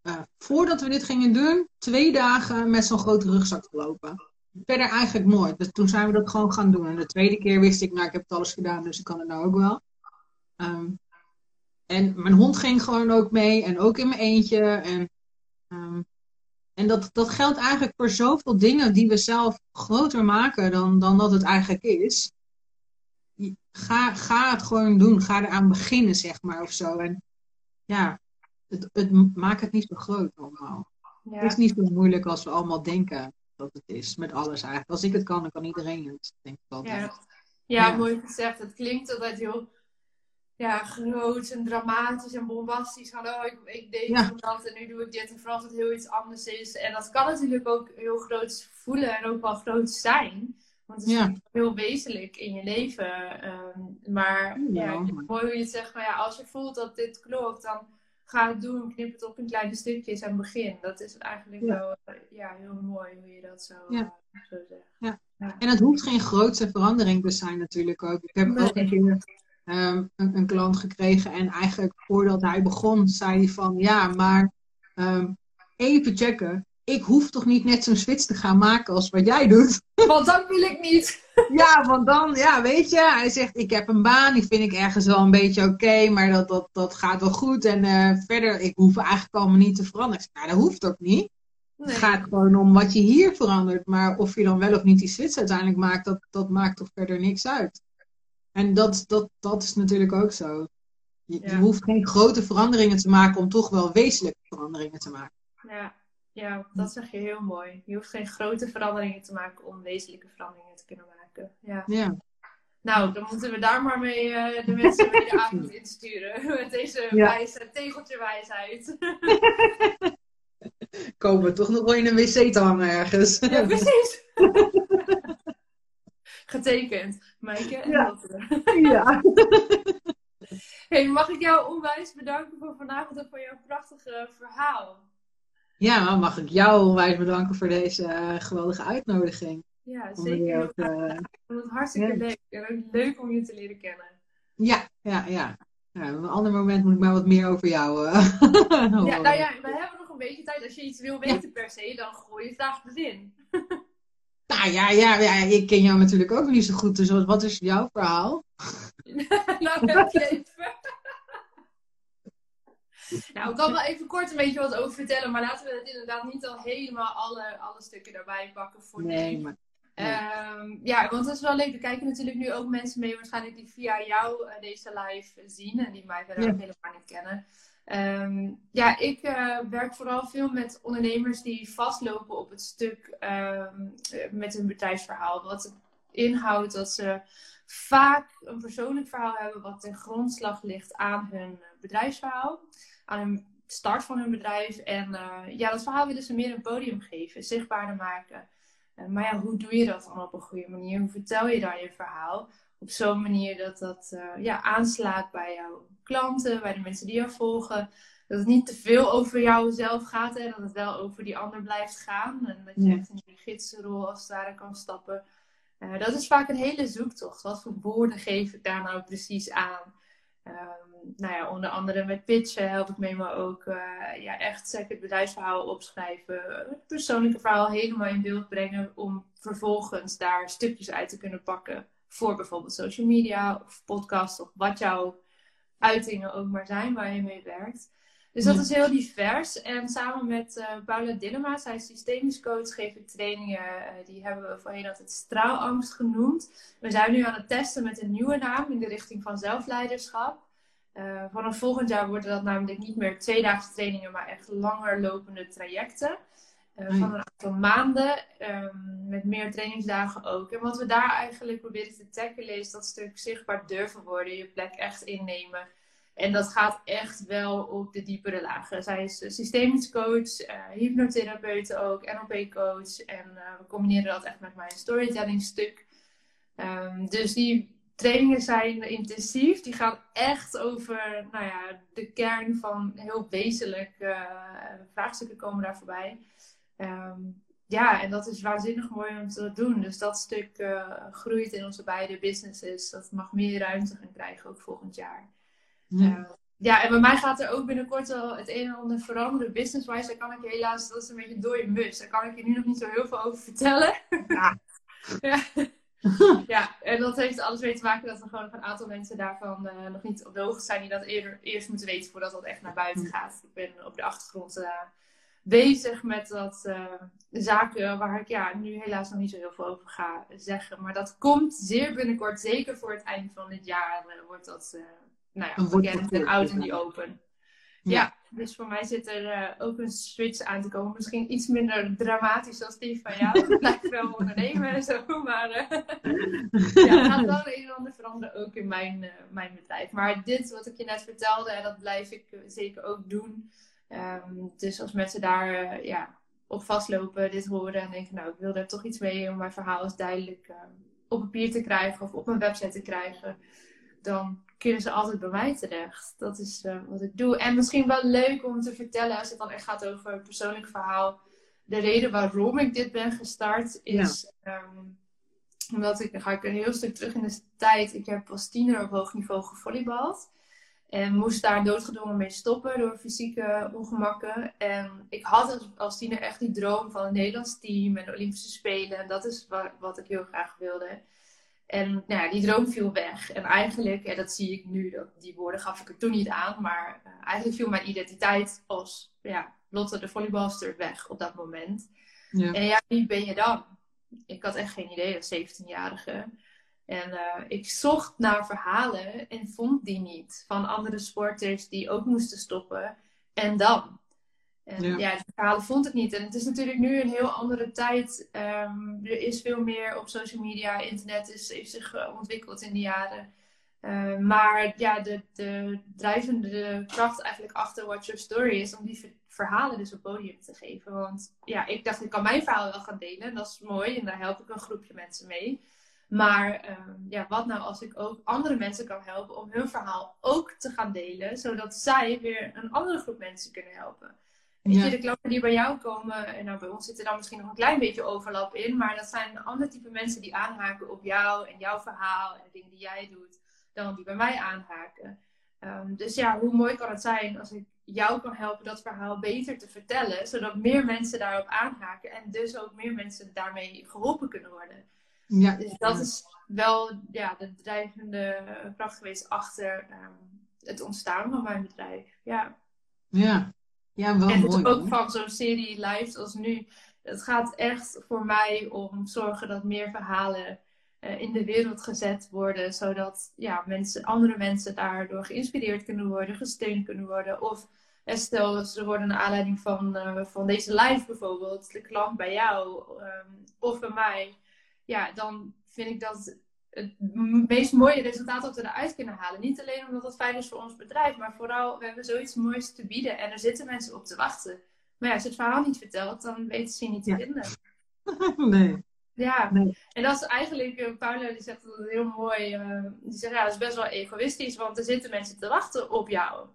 Speaker 2: eh, voordat we dit gingen doen, twee dagen met zo'n grote rugzak gelopen. Verder eigenlijk nooit. Dus toen zijn we dat gewoon gaan doen. En de tweede keer wist ik, nou ik heb het alles gedaan, dus ik kan het nou ook wel. Ehm, en mijn hond ging gewoon ook mee en ook in mijn eentje. En, ehm, en dat, dat geldt eigenlijk voor zoveel dingen die we zelf groter maken dan, dan dat het eigenlijk is. Ga, ga het gewoon doen. Ga eraan beginnen, zeg maar, of zo. En ja, het, het, maak het niet zo groot allemaal.
Speaker 1: Ja.
Speaker 2: Het is niet zo moeilijk als we allemaal denken dat het is. Met alles eigenlijk. Als ik het kan, dan kan iedereen het. Denk ik altijd.
Speaker 1: Ja. Ja,
Speaker 2: Ja.
Speaker 1: mooi gezegd. Het klinkt altijd heel ja, groot en dramatisch en bombastisch. Van, oh, ik, ik deed
Speaker 2: Ja.
Speaker 1: dat en nu doe ik dit. En vooral als het heel iets anders is. En dat kan natuurlijk ook heel groot voelen en ook wel groot zijn. Want het is
Speaker 2: Ja.
Speaker 1: heel wezenlijk in je leven. ehm, maar ja,
Speaker 2: Ja.
Speaker 1: mooi hoe je het zegt. Maar ja, als je voelt dat dit klopt, dan ga het doen, knip het op in kleine stukjes en begin. Dat is eigenlijk wel eh, ja, heel mooi hoe je dat zo, zo zegt.
Speaker 2: Ja. En het hoeft geen grootse verandering te zijn natuurlijk ook. Ik heb ook een
Speaker 1: Nee.
Speaker 2: keer ehm, een, een klant gekregen en eigenlijk voordat hij begon zei hij van ja, maar ehm, even checken. Ik hoef toch niet net zo'n switch te gaan maken als wat jij doet.
Speaker 1: Want dat wil ik niet.
Speaker 2: Ja, want dan, ja, weet je, hij zegt ik heb een baan, die vind ik ergens wel een beetje oké, maar dat, dat, dat gaat wel goed. En eh, verder, ik hoef eigenlijk allemaal niet te veranderen. Ik zeg, nou, dat hoeft ook niet.
Speaker 1: Nee.
Speaker 2: Het gaat gewoon om wat je hier verandert. Maar of je dan wel of niet die switch uiteindelijk maakt, dat, dat maakt toch verder niks uit. En dat, dat, dat is natuurlijk ook zo. Je, hoeft geen grote veranderingen te maken om toch wel wezenlijke veranderingen te maken.
Speaker 1: Ja. ja, dat zeg je heel mooi. Je hoeft geen grote veranderingen te maken om wezenlijke veranderingen te kunnen maken. Ja.
Speaker 2: Ja,
Speaker 1: Nou, dan moeten we daar maar mee eh, de mensen mee de avond insturen. Met deze
Speaker 2: Ja.
Speaker 1: wijze, tegeltje wijsheid.
Speaker 2: komen we toch nog wel in een wc te hangen ergens.
Speaker 1: Ja, precies. Getekend. Maaike en
Speaker 2: Ja.
Speaker 1: Lotte.
Speaker 2: ja.
Speaker 1: Hey, mag ik jou onwijs bedanken voor vanavond en voor jouw prachtige verhaal.
Speaker 2: Ja, mag ik jou onwijs bedanken voor deze eh, geweldige uitnodiging.
Speaker 1: Ja, zeker.
Speaker 2: ook, eh.
Speaker 1: Ik vond het hartstikke
Speaker 2: ja.
Speaker 1: leuk. En ook leuk om je te leren kennen.
Speaker 2: ja, ja, ja. Ja, op een ander moment moet ik maar wat meer over jou eh,
Speaker 1: Ja,
Speaker 2: horen.
Speaker 1: nou ja, we hebben nog een beetje tijd. Als je iets wil weten per se, dan gooi je vraag erin.
Speaker 2: Nou ja, ja, ja, ik ken jou natuurlijk ook niet zo goed. Dus wat- is jouw verhaal?
Speaker 1: nou, heb even. nou, ik kan wel even kort een beetje wat over vertellen, maar laten we het inderdaad niet al helemaal alle, alle stukken erbij pakken voor nu.
Speaker 2: Nee, maar...
Speaker 1: Ehm, ja, want dat is wel leuk. Er kijken natuurlijk nu ook mensen mee, waarschijnlijk die via jou eh, deze live zien en die mij verder
Speaker 2: Ja.
Speaker 1: ook helemaal niet kennen. Ehm, ja, ik eh, werk vooral veel met ondernemers die vastlopen op het stuk ehm, eh, met hun bedrijfsverhaal. Wat inhoudt dat ze vaak een persoonlijk verhaal hebben wat ten grondslag ligt aan hun bedrijfsverhaal, aan hun start van hun bedrijf. En eh, ja, dat verhaal willen ze meer een podium geven, zichtbaarder maken. Maar ja, hoe doe je dat dan op een goede manier? Hoe vertel je dan je verhaal? Op zo'n manier dat dat ja, aanslaat bij jouw klanten, bij de mensen die jou volgen. Dat het niet te veel over jou zelf gaat en dat het wel over die ander blijft gaan. En dat je
Speaker 2: Ja.
Speaker 1: echt in die gidsrol als het ware kan stappen. Uh, dat is vaak een hele zoektocht. Wat voor woorden geef ik daar nou precies aan? Um, nou ja, onder andere met pitchen help ik mee, maar ook uh, ja, echt zeg, het bedrijfsverhaal opschrijven. Het persoonlijke verhaal helemaal in beeld brengen. Om vervolgens daar stukjes uit te kunnen pakken. Voor bijvoorbeeld social media of podcast of wat jouw uitingen ook maar zijn waar je mee werkt. Dus dat is heel divers. En samen met uh, Paula Dillema, zij is systemisch coach, geef ik trainingen. Uh, die hebben we voorheen altijd straalangst genoemd. We zijn nu aan het testen met een nieuwe naam in de richting van zelfleiderschap. Uh, vanaf volgend jaar worden dat namelijk niet meer tweedaagse trainingen, maar echt langer lopende trajecten. Uh,
Speaker 2: Hmm.
Speaker 1: van een aantal maanden, um, met meer trainingsdagen ook. En wat we daar eigenlijk proberen te tackelen is dat stuk zichtbaar durven worden, je plek echt innemen. En dat gaat echt wel op de diepere lagen. Zij is systemisch coach, uh, hypnotherapeut ook, NLP-coach. En uh, we combineren dat echt met mijn storytelling stuk. Um, dus die trainingen zijn intensief. Die gaan echt over nou ja, de kern van heel wezenlijk uh, vraagstukken komen daar voorbij. Um, ja, en dat is waanzinnig mooi om te doen. Dus dat stuk uh, groeit in onze beide businesses. Dat mag meer ruimte gaan krijgen, ook volgend jaar. Ja. Uh, ja, en bij mij gaat er ook binnenkort al het een en ander veranderen. Business-wise, daar kan ik je helaas, dat is een beetje door je mus. Daar kan ik je nu nog niet zo heel veel over vertellen.
Speaker 2: Ja.
Speaker 1: ja. ja, en dat heeft alles mee te maken dat er gewoon nog een aantal mensen daarvan uh, nog niet op de hoogte zijn. Die dat eerder, eerst moeten weten voordat dat echt naar buiten gaat. Ik ben op de achtergrond uh, bezig met dat uh, zaken waar ik ja, nu helaas nog niet zo heel veel over ga zeggen. Maar dat komt zeer binnenkort, zeker voor het eind van dit jaar, uh, wordt dat uh, nou ja, bekend en out in die open. Ja. ja. dus voor mij zit er ook een switch aan te komen. Misschien iets minder dramatisch als die van jou. Ik blijf wel ondernemen en zo, maar ja, gaat wel een en ander veranderen ook in mijn, mijn bedrijf. Maar dit wat ik je net vertelde, en dat blijf ik zeker ook doen. Um, dus als mensen daar uh, ja, op vastlopen, dit horen en denken, nou, ik wil daar toch iets mee om mijn verhaal eens duidelijk uh, op papier te krijgen of op mijn website te krijgen, dan kunnen ze altijd bij mij terecht. Dat is uh, wat ik doe. En misschien wel leuk om te vertellen, als het dan echt gaat over een persoonlijk verhaal. De reden waarom ik dit ben gestart is ja. um, omdat ik, dan ga ik een heel stuk terug in de tijd. Ik heb als tiener op hoog niveau gevolleybald. En moest daar doodgedwongen mee stoppen door fysieke ongemakken. En ik had als tiener echt die droom van een Nederlands team en de Olympische Spelen. En dat is wat, wat ik heel graag wilde. En nou ja, die droom viel weg. En eigenlijk, en dat zie ik nu, dat, die woorden gaf ik er toen niet aan. Maar uh, eigenlijk viel mijn identiteit als ja, Lotte de volleybalster weg op dat moment. Ja. En ja, wie ben je dan? Ik had echt geen idee als 17-jarige. En uh, ik zocht naar verhalen en vond die niet. Van andere sporters die ook moesten stoppen. En dan? En ja. ja, die verhalen vond ik niet. En het is natuurlijk nu een heel andere tijd. Um, er is veel meer op social media. Internet is, heeft zich uh, ontwikkeld in die jaren. Uh, maar ja, de, de drijvende kracht eigenlijk achter Watch Your Story is om die verhalen dus op podium te geven. Want ja, ik dacht, ik kan mijn verhaal wel gaan delen. Dat is mooi en daar help ik een groepje mensen mee. Maar uh, ja, wat nou als ik ook andere mensen kan helpen om hun verhaal ook te gaan delen, zodat zij weer een andere groep mensen kunnen helpen. Weet je, de klanten die bij jou komen, en nou, bij ons zit er dan misschien nog een klein beetje overlap in, maar dat zijn een ander type mensen die aanhaken op jou en jouw verhaal en de dingen die jij doet, dan die bij mij aanhaken. Um, dus ja, hoe mooi kan het zijn als ik jou kan helpen dat verhaal beter te vertellen, zodat meer mensen daarop aanhaken en dus ook meer mensen daarmee geholpen kunnen worden. Ja. Dus dat is wel ja, de drijvende kracht geweest achter um, het ontstaan van mijn bedrijf. Ja.
Speaker 2: Ja, ja wel
Speaker 1: en
Speaker 2: mooi.
Speaker 1: En ook van zo'n serie live als nu. Het gaat echt voor mij om zorgen dat meer verhalen uh, in de wereld gezet worden. Zodat ja, mensen, andere mensen daardoor geïnspireerd kunnen worden, gesteund kunnen worden. Of stel, ze worden naar aanleiding van, uh, van deze live bijvoorbeeld, de klant bij jou um, of bij mij ja, dan vind ik dat het meest mooie resultaat dat we eruit kunnen halen. Niet alleen omdat het fijn is voor ons bedrijf, maar vooral we hebben zoiets moois te bieden en er zitten mensen op te wachten. Maar ja, als je het verhaal niet vertelt, dan weten ze je niet te ja. vinden.
Speaker 2: nee.
Speaker 1: Ja, nee. en dat is eigenlijk, uh, Paula die zegt dat heel mooi. Uh, die zegt ja, dat is best wel egoïstisch, want er zitten mensen te wachten op jou.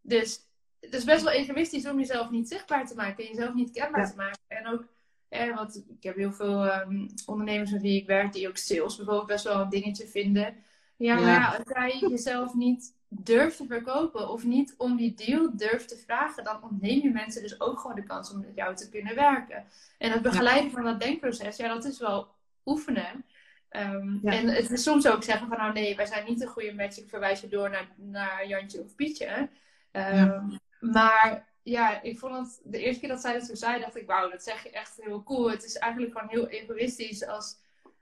Speaker 1: Dus het is best wel egoïstisch om jezelf niet zichtbaar te maken, jezelf niet kenbaar ja. te maken. En ook eh, want ik heb heel veel um, ondernemers met wie ik werk die ook sales bijvoorbeeld best wel een dingetje vinden. Ja, maar ja, als jij jezelf niet durft te verkopen of niet om die deal durft te vragen, dan ontneem je mensen dus ook gewoon de kans om met jou te kunnen werken. En het begeleiden van dat denkproces, ja, dat is wel oefenen. Um, ja. En het is soms ook zeggen van nou nee, wij zijn niet een goede match, ik verwijs je door naar, naar Jantje of Pietje. Um, ja. Maar ja, ik vond het de eerste keer dat zij dat zo zei, dacht ik, wauw, dat zeg je echt heel cool. Het is eigenlijk gewoon heel egoïstisch als,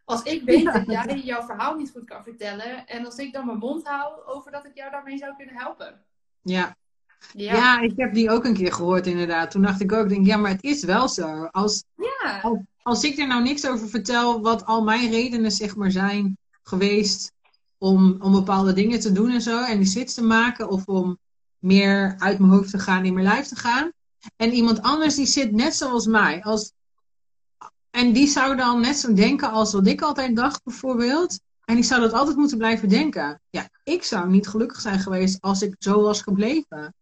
Speaker 1: als ik weet dat jij jouw verhaal niet goed kan vertellen. En als ik dan mijn mond hou over dat ik jou daarmee zou kunnen helpen.
Speaker 2: Ja. Ja. ja ik heb die ook een keer gehoord inderdaad. Toen dacht ik ook, denk, ja, maar het is wel zo. Als,
Speaker 1: ja.
Speaker 2: als, als ik er nou niks over vertel, wat al mijn redenen zeg maar zijn geweest om, om bepaalde dingen te doen en zo. En die switch te maken of om meer uit mijn hoofd te gaan, in mijn lijf te gaan. En iemand anders die zit net zoals mij. Als, en die zou dan net zo denken als wat ik altijd dacht, bijvoorbeeld. En die zou dat altijd moeten blijven denken. Ja, ik zou niet gelukkig zijn geweest als ik zo was gebleven.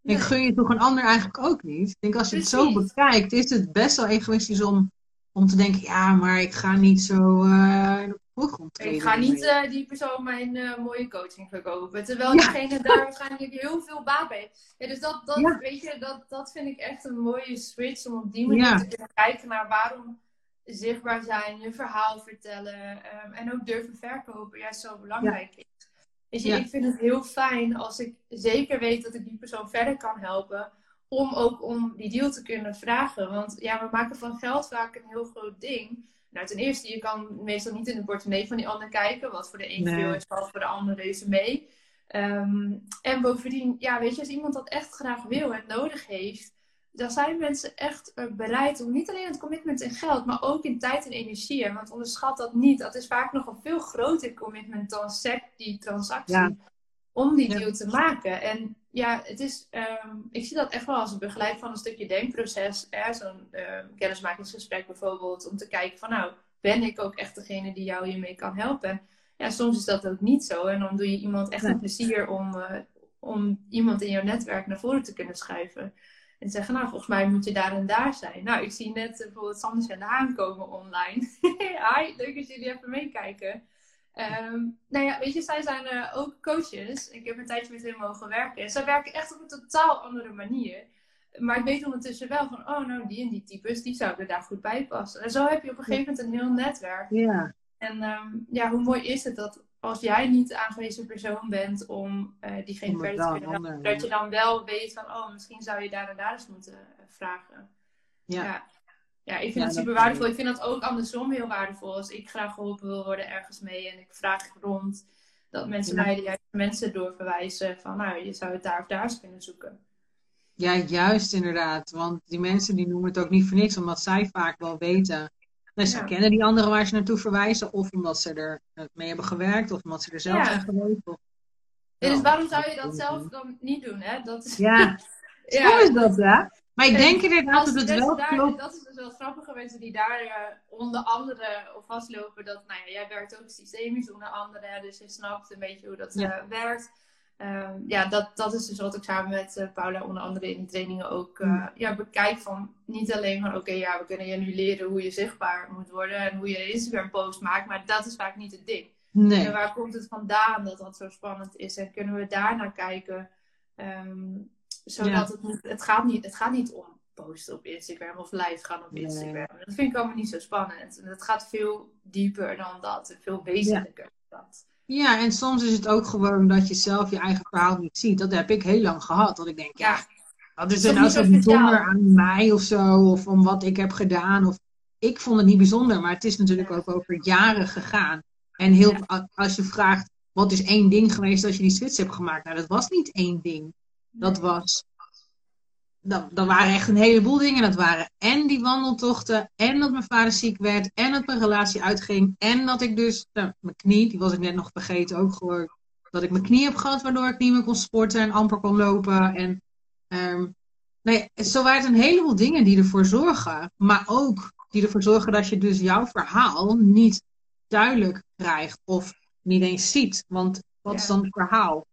Speaker 2: Nee. Ik gun je toch een ander eigenlijk ook niet. Ik denk als je Precies. het zo bekijkt, is het best wel egoïstisch om, om te denken: ja, maar ik ga niet zo uh,
Speaker 1: ik ga niet uh, die persoon mijn uh, mooie coaching verkopen. Terwijl ja. diegene daar waarschijnlijk heel veel baat bij heeft. Ja, dus dat, dat, ja. weet je, dat, dat vind ik echt een mooie switch. Om op die manier te kunnen kijken naar waarom zichtbaar zijn, je verhaal vertellen. Um, en ook durven verkopen juist zo belangrijk is. Je, ik vind het heel fijn als ik zeker weet dat ik die persoon verder kan helpen. Om ook om die deal te kunnen vragen. Want ja, we maken van geld vaak een heel groot ding. Nou, ten eerste, je kan meestal niet in de portemonnee van die ander kijken. Wat voor de een nee. veel is, valt voor de ander reuze mee. Um, en bovendien, ja, weet je, als iemand dat echt graag wil en nodig heeft, dan zijn mensen echt bereid om niet alleen het commitment in geld, maar ook in tijd en energie. Want onderschat dat niet. Dat is vaak nog een veel groter commitment dan sec, die transactie. Ja. Om die deal ja. te maken. En ja, het is, um, ik zie dat echt wel als een begeleid van een stukje denkproces. Zo'n um, kennismakingsgesprek bijvoorbeeld. Om te kijken van nou, ben ik ook echt degene die jou hiermee kan helpen? ja, soms is dat ook niet zo. En dan doe je iemand echt een plezier om, uh, om iemand in jouw netwerk naar voren te kunnen schuiven. En zeggen, nou, volgens mij moet je daar en daar zijn. Nou, ik zie net bijvoorbeeld Sanders en de Haan komen online. Hi, leuk dat jullie even meekijken. Um, nou ja, weet je, zij zijn uh, ook coaches. Ik heb een tijdje met hen mogen werken. En zij werken echt op een totaal andere manier. Maar ik weet ondertussen wel van, oh nou, die en die types, die zouden daar goed bij passen. En zo heb je op een gegeven moment een heel netwerk.
Speaker 2: Ja.
Speaker 1: En um, ja, hoe mooi is het dat als jij niet de aangewezen persoon bent om uh, diegene verder te kunnen helpen, dat je dan wel weet van, oh, misschien zou je daar en daar eens moeten uh, vragen.
Speaker 2: Ja. ja.
Speaker 1: Ja. ik vind ja, het super waardevol. Ik vind dat ook andersom heel waardevol. Als ik graag geholpen wil worden ergens mee en ik vraag rond, dat mensen mij de juiste mensen doorverwijzen van, nou, je zou het daar of daar eens kunnen zoeken.
Speaker 2: Ja, juist inderdaad. Want die mensen die noemen het ook niet voor niks, omdat zij vaak wel weten Nee, ze kennen die anderen waar ze naartoe verwijzen, of omdat ze er mee hebben gewerkt, of omdat ze er zelf zijn geweest. Of...
Speaker 1: Ja, dus waarom zou je dat zelf dan niet doen? Hè? Dat is...
Speaker 2: Ja, ja. Zo is dat, hè? Maar ik denk inderdaad dat het wel
Speaker 1: daar, klopt. Dat is dus wel grappige mensen die daar uh, onder andere op vastlopen. Dat, nou ja, jij werkt ook systemisch onder andere, dus je snapt een beetje hoe dat uh, werkt. Ehm, ja, dat, dat is dus wat ik samen met uh, Paula onder andere in die trainingen ook uh, ja, bekijk. Van niet alleen van oké, ja, we kunnen je nu leren hoe je zichtbaar moet worden en hoe je een Instagram post maakt, maar dat is vaak niet het ding.
Speaker 2: Nee.
Speaker 1: En waar komt het vandaan dat dat zo spannend is? En kunnen we daar naar kijken? Um, zodat het het gaat niet, het gaat niet om posten op Instagram of live gaan op Instagram. Dat vind ik allemaal niet zo spannend. En het gaat veel dieper dan dat, veel wezenlijker dan dat.
Speaker 2: Ja, en soms is het ook gewoon dat je zelf je eigen verhaal niet ziet. Dat heb ik heel lang gehad. Dat ik denk, ja, wat is er nou zo bijzonder aan mij of zo? Of om wat ik heb gedaan? Of, ik vond het niet bijzonder, maar het is natuurlijk ook over jaren gegaan. En heel, als je vraagt, wat is één ding geweest dat je die switch hebt gemaakt? Nou, dat was niet één ding. Dat was dat, dat waren echt een heleboel dingen. Dat waren en die wandeltochten, en dat mijn vader ziek werd, en dat mijn relatie uitging, en dat ik dus, nou, mijn knie, die was ik net nog vergeten, ook gewoon, dat ik mijn knie heb gehad, waardoor ik niet meer kon sporten en amper kon lopen. En um, nee, zo waren het een heleboel dingen die ervoor zorgen, maar ook die ervoor zorgen dat je dus jouw verhaal niet duidelijk krijgt of niet eens ziet. Want wat is dan het verhaal?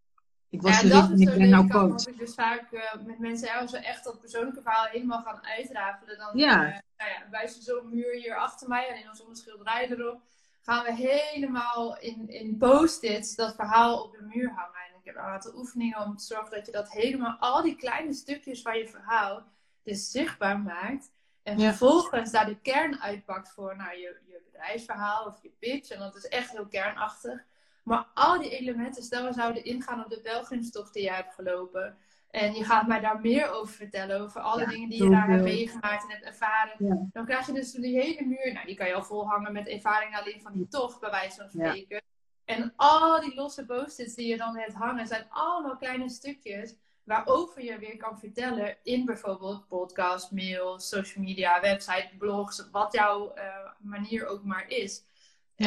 Speaker 2: Ik was
Speaker 1: ja, dat is ik ben nou coach. Ik dus vaak uh, met mensen als we echt dat persoonlijke verhaal helemaal gaan uitrafelen, dan
Speaker 2: ja.
Speaker 1: Uh, nou ja, zo'n muur hier achter mij en in onze schilderij erop, gaan we helemaal in, in post-its dat verhaal op de muur hangen. En ik heb een aantal oefeningen om te zorgen dat je dat helemaal, al die kleine stukjes van je verhaal, dus zichtbaar maakt. En vervolgens daar de kern uitpakt voor nou, je, je bedrijfsverhaal of je pitch. En dat is echt heel kernachtig. Maar al die elementen, stel we zouden ingaan op de pelgrimstocht die jij hebt gelopen. En je gaat mij daar meer over vertellen, over alle dingen die je daar hebt meegemaakt en hebt ervaren. Dan krijg je dus die hele muur, nou die kan je al volhangen met ervaring alleen van die tocht, bij wijze van spreken. En al die losse post-its die je dan hebt hangen, zijn allemaal kleine stukjes waarover je weer kan vertellen in bijvoorbeeld podcast, mail, social media, website, blogs, wat jouw uh, manier ook maar is.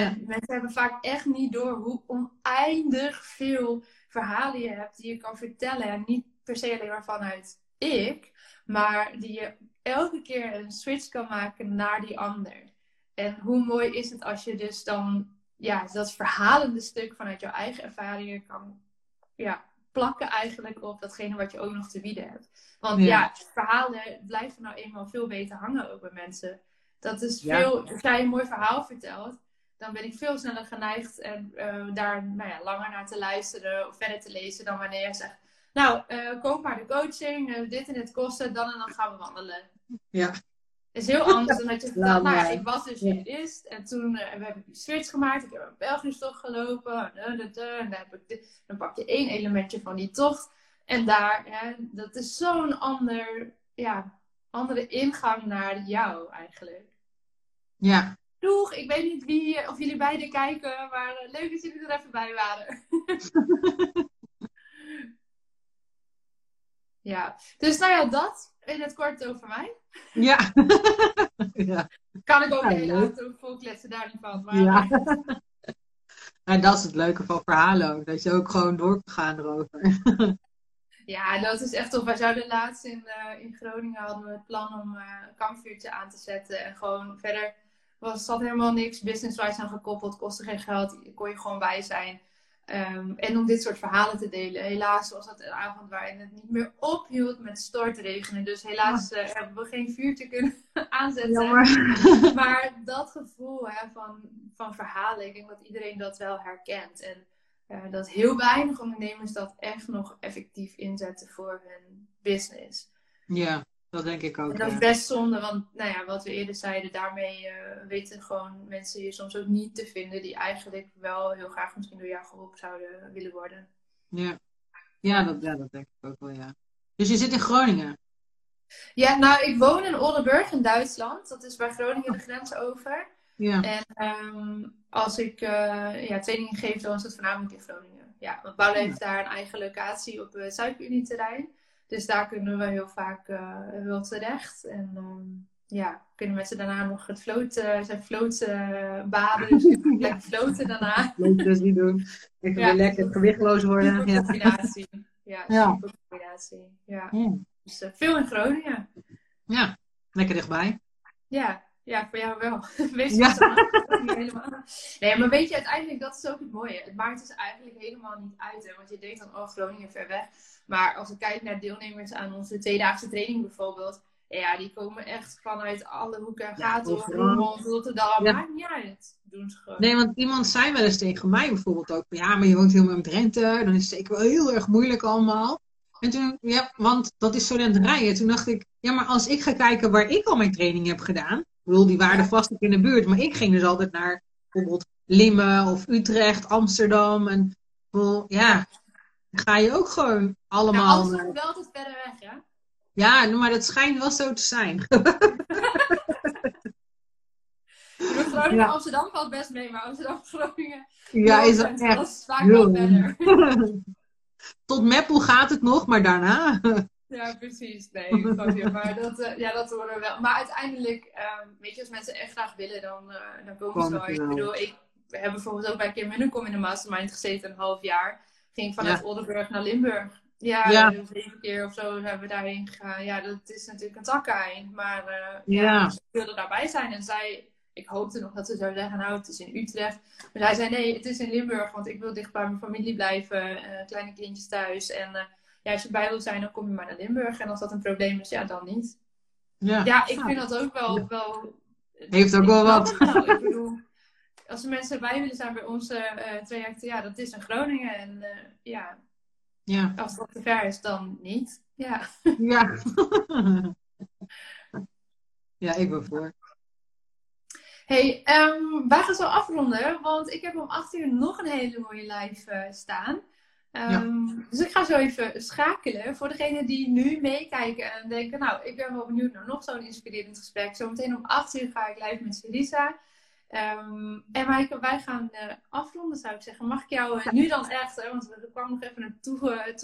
Speaker 1: En mensen hebben vaak echt niet door hoe oneindig veel verhalen je hebt die je kan vertellen. En niet per se alleen maar vanuit ik, maar die je elke keer een switch kan maken naar die ander. En hoe mooi is het als je dus dan ja, dat verhalende stuk vanuit jouw eigen ervaringen kan ja, plakken eigenlijk op datgene wat je ook nog te bieden hebt. Want ja, verhalen blijven nou eenmaal veel beter hangen ook bij mensen. Dat is veel, als jij een mooi verhaal vertelt, dan ben ik veel sneller geneigd en uh, daar nou ja, langer naar te luisteren of verder te lezen dan wanneer je zegt, nou, uh, koop maar de coaching, uh, dit en dit kosten, dan en dan gaan we wandelen.
Speaker 2: Ja.
Speaker 1: Het is heel anders dan dat je vertelt, nou ja, ik was dus jurist en toen we heb ik die switch gemaakt, ik heb een Belgisch-tocht gelopen, en dan, heb ik dan pak je één elementje van die tocht en daar, hè, dat is zo'n ander, ja, andere ingang naar jou eigenlijk.
Speaker 2: Ja,
Speaker 1: Doeg, ik weet niet wie, of jullie beiden kijken, maar eh, leuk dat jullie er even bij waren. ja, dus nou ja, dat in het kort over mij.
Speaker 2: Ja. ja.
Speaker 1: Kan ik ook ja, de hele auto vol kletsen, daar niet van. Maar... Ja.
Speaker 2: en dat is het leuke van verhalen ook, dat je ook gewoon door kan gaan erover.
Speaker 1: ja, dat is echt tof. Wij zouden laatst in, uh, in Groningen hadden we het plan om uh, een kampvuurtje aan te zetten en gewoon verder was, zat helemaal niks business-wise aan gekoppeld, kostte geen geld, kon je gewoon bij zijn. Ehm, en om dit soort verhalen te delen. Helaas was het een avond waarin het niet meer ophield met stortregenen. Dus helaas uh, hebben we geen vuurtje kunnen aanzetten. maar dat gevoel hè, van, van verhalen, ik denk dat iedereen dat wel herkent. En uh, dat heel weinig ondernemers dat echt nog effectief inzetten voor hun business.
Speaker 2: Ja. Dat denk ik ook.
Speaker 1: En dat is best zonde, want nou ja, wat we eerder zeiden, daarmee uh, weten gewoon mensen je soms ook niet te vinden die eigenlijk wel heel graag misschien door jou geholpen zouden willen worden.
Speaker 2: Ja, ja, dat, ja, dat denk ik ook wel, ja. Dus je zit in Groningen?
Speaker 1: Ja, nou, ik woon in Oldenburg in Duitsland. Dat is bij Groningen de grens over. Ja. En um, als ik uh, ja, trainingen geef, dan is het voornamelijk in Groningen. Ja, want Paula heeft daar een eigen locatie op het Zuidunie-terrein. Dus daar kunnen we heel vaak uh, wel terecht. En um, ja, kunnen mensen daarna nog het floten, zijn floten baden. Dus lekker floten daarna.
Speaker 2: Leuk dus niet doen. Ja, weer lekker gewichtloos worden.
Speaker 1: Super combinatie. Ja, ja super combinatie. Ja. ja. Dus uh, veel in Groningen.
Speaker 2: Ja, lekker dichtbij.
Speaker 1: Ja, ja, voor jou wel. Wees ja. niet helemaal. Nee, maar weet je, uiteindelijk, dat is ook het mooie. Het maakt dus eigenlijk helemaal niet uit. Hè? Want je denkt dan, oh, Groningen ver weg. Maar als ik kijk naar deelnemers aan onze tweedaagse training bijvoorbeeld. Ja, die komen echt vanuit alle hoeken en gaten. Ja, Roermond, Rotterdam. Ja. Maakt niet uit. Doen ze gewoon.
Speaker 2: Nee, want iemand zei wel eens tegen mij bijvoorbeeld ook. Ja, maar je woont helemaal in Drenthe. Dan is het zeker wel heel erg moeilijk allemaal. En toen, ja, want dat is studentenij. Toen dacht ik, ja, maar als ik ga kijken waar ik al mijn training heb gedaan. Ik bedoel, die waren vast ook in de buurt. Maar ik ging dus altijd naar bijvoorbeeld Limmen of Utrecht, Amsterdam. En ja, ga je ook gewoon allemaal...
Speaker 1: Nou, alles wel altijd verder weg, ja?
Speaker 2: Ja, maar dat schijnt wel zo te zijn.
Speaker 1: Groningen, ja. Amsterdam valt best mee, maar Amsterdam, Groningen...
Speaker 2: Ja, is dat echt...
Speaker 1: Dat is vaak wel verder.
Speaker 2: Tot Meppel gaat het nog, maar daarna...
Speaker 1: Ja, precies. Nee, maar dat, uh, ja, dat horen we wel. Maar uiteindelijk, um, weet je, als mensen echt graag willen, dan, uh, dan komen ze wel. Ik bedoel, ik heb bijvoorbeeld ook bij Kim Munnekom in de mastermind gezeten, een half jaar ging vanuit ja. Oldenburg naar Limburg. Ja, ja. zeven keer of zo hebben we daarheen gegaan. Ja, dat is natuurlijk een takkeneind. Maar uh, ja. ja, ze wilden daarbij zijn. En zij, ik hoopte nog dat ze zou zeggen, nou, het is in Utrecht. Maar zij zei, nee, het is in Limburg. Want ik wil dicht bij mijn familie blijven. Kleine kindjes thuis. En ja, als je bij wil zijn, dan kom je maar naar Limburg. En als dat een probleem is, ja, dan niet. Ja, ja ik vind dat ook wel... wel
Speaker 2: Heeft ook wel wat.
Speaker 1: ik bedoel, als er mensen bij willen zijn bij onze uh, trajecten, ja, dat is in Groningen. En uh, ja, ja, als dat te ver is, dan niet. Ja.
Speaker 2: Ja, ja ik ben voor.
Speaker 1: Hey, um, wij gaan zo afronden, want ik heb om 8 uur nog een hele mooie live uh, staan. Um, ja. Dus ik ga zo even schakelen. Voor degenen die nu meekijken en denken, nou, ik ben wel benieuwd naar nog zo'n inspirerend gesprek. Zometeen om 8 uur ga ik live met Celisa. Um, en Maaike, wij gaan uh, afronden, zou ik zeggen. Mag ik jou uh, nu dan echt, want er kwam nog even een toe, uh,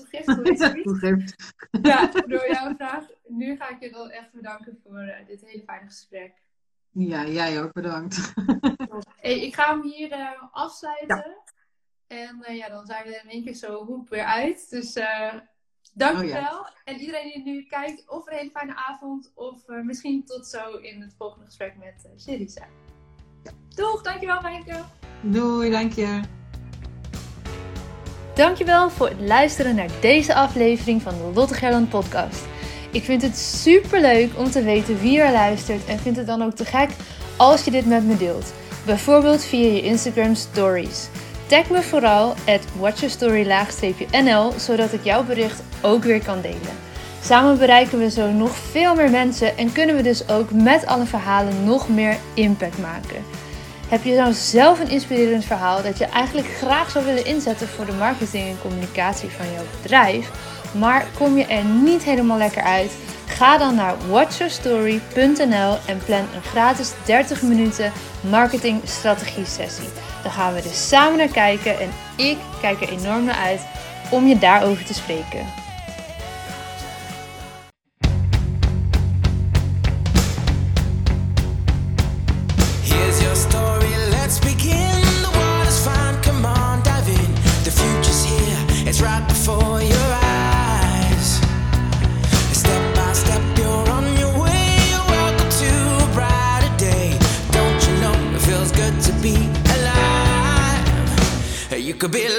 Speaker 1: toegift. ja, door jouw vraag. Nu ga ik je dan echt bedanken voor dit hele fijne gesprek.
Speaker 2: Ja, jij ook bedankt.
Speaker 1: hey, ik ga hem hier afsluiten. En ja, dan zijn we in één keer zo hoep weer uit. Dus dankjewel. Oh, ja. En iedereen die nu kijkt, of een hele fijne avond. Of misschien tot zo in het volgende gesprek met uh, Sherisa. Doeg, dankjewel Maaike.
Speaker 2: Doei, dank je.
Speaker 1: Dankjewel voor het luisteren naar deze aflevering van de Lotte Gerland podcast. Ik vind het super leuk om te weten wie er luistert en vind het dan ook te gek als je dit met me deelt. Bijvoorbeeld via je Instagram stories. Tag me vooral at watchyourstory-nl zodat ik jouw bericht ook weer kan delen. Samen bereiken we zo nog veel meer mensen en kunnen we dus ook met alle verhalen nog meer impact maken. Heb je nou zelf een inspirerend verhaal dat je eigenlijk graag zou willen inzetten voor de marketing en communicatie van jouw bedrijf, maar kom je er niet helemaal lekker uit? Ga dan naar watchyourstory.nl en plan een gratis 30 minuten marketing strategie sessie. Dan gaan we dus samen naar kijken en ik kijk er enorm naar uit om je daarover te spreken.
Speaker 3: Could be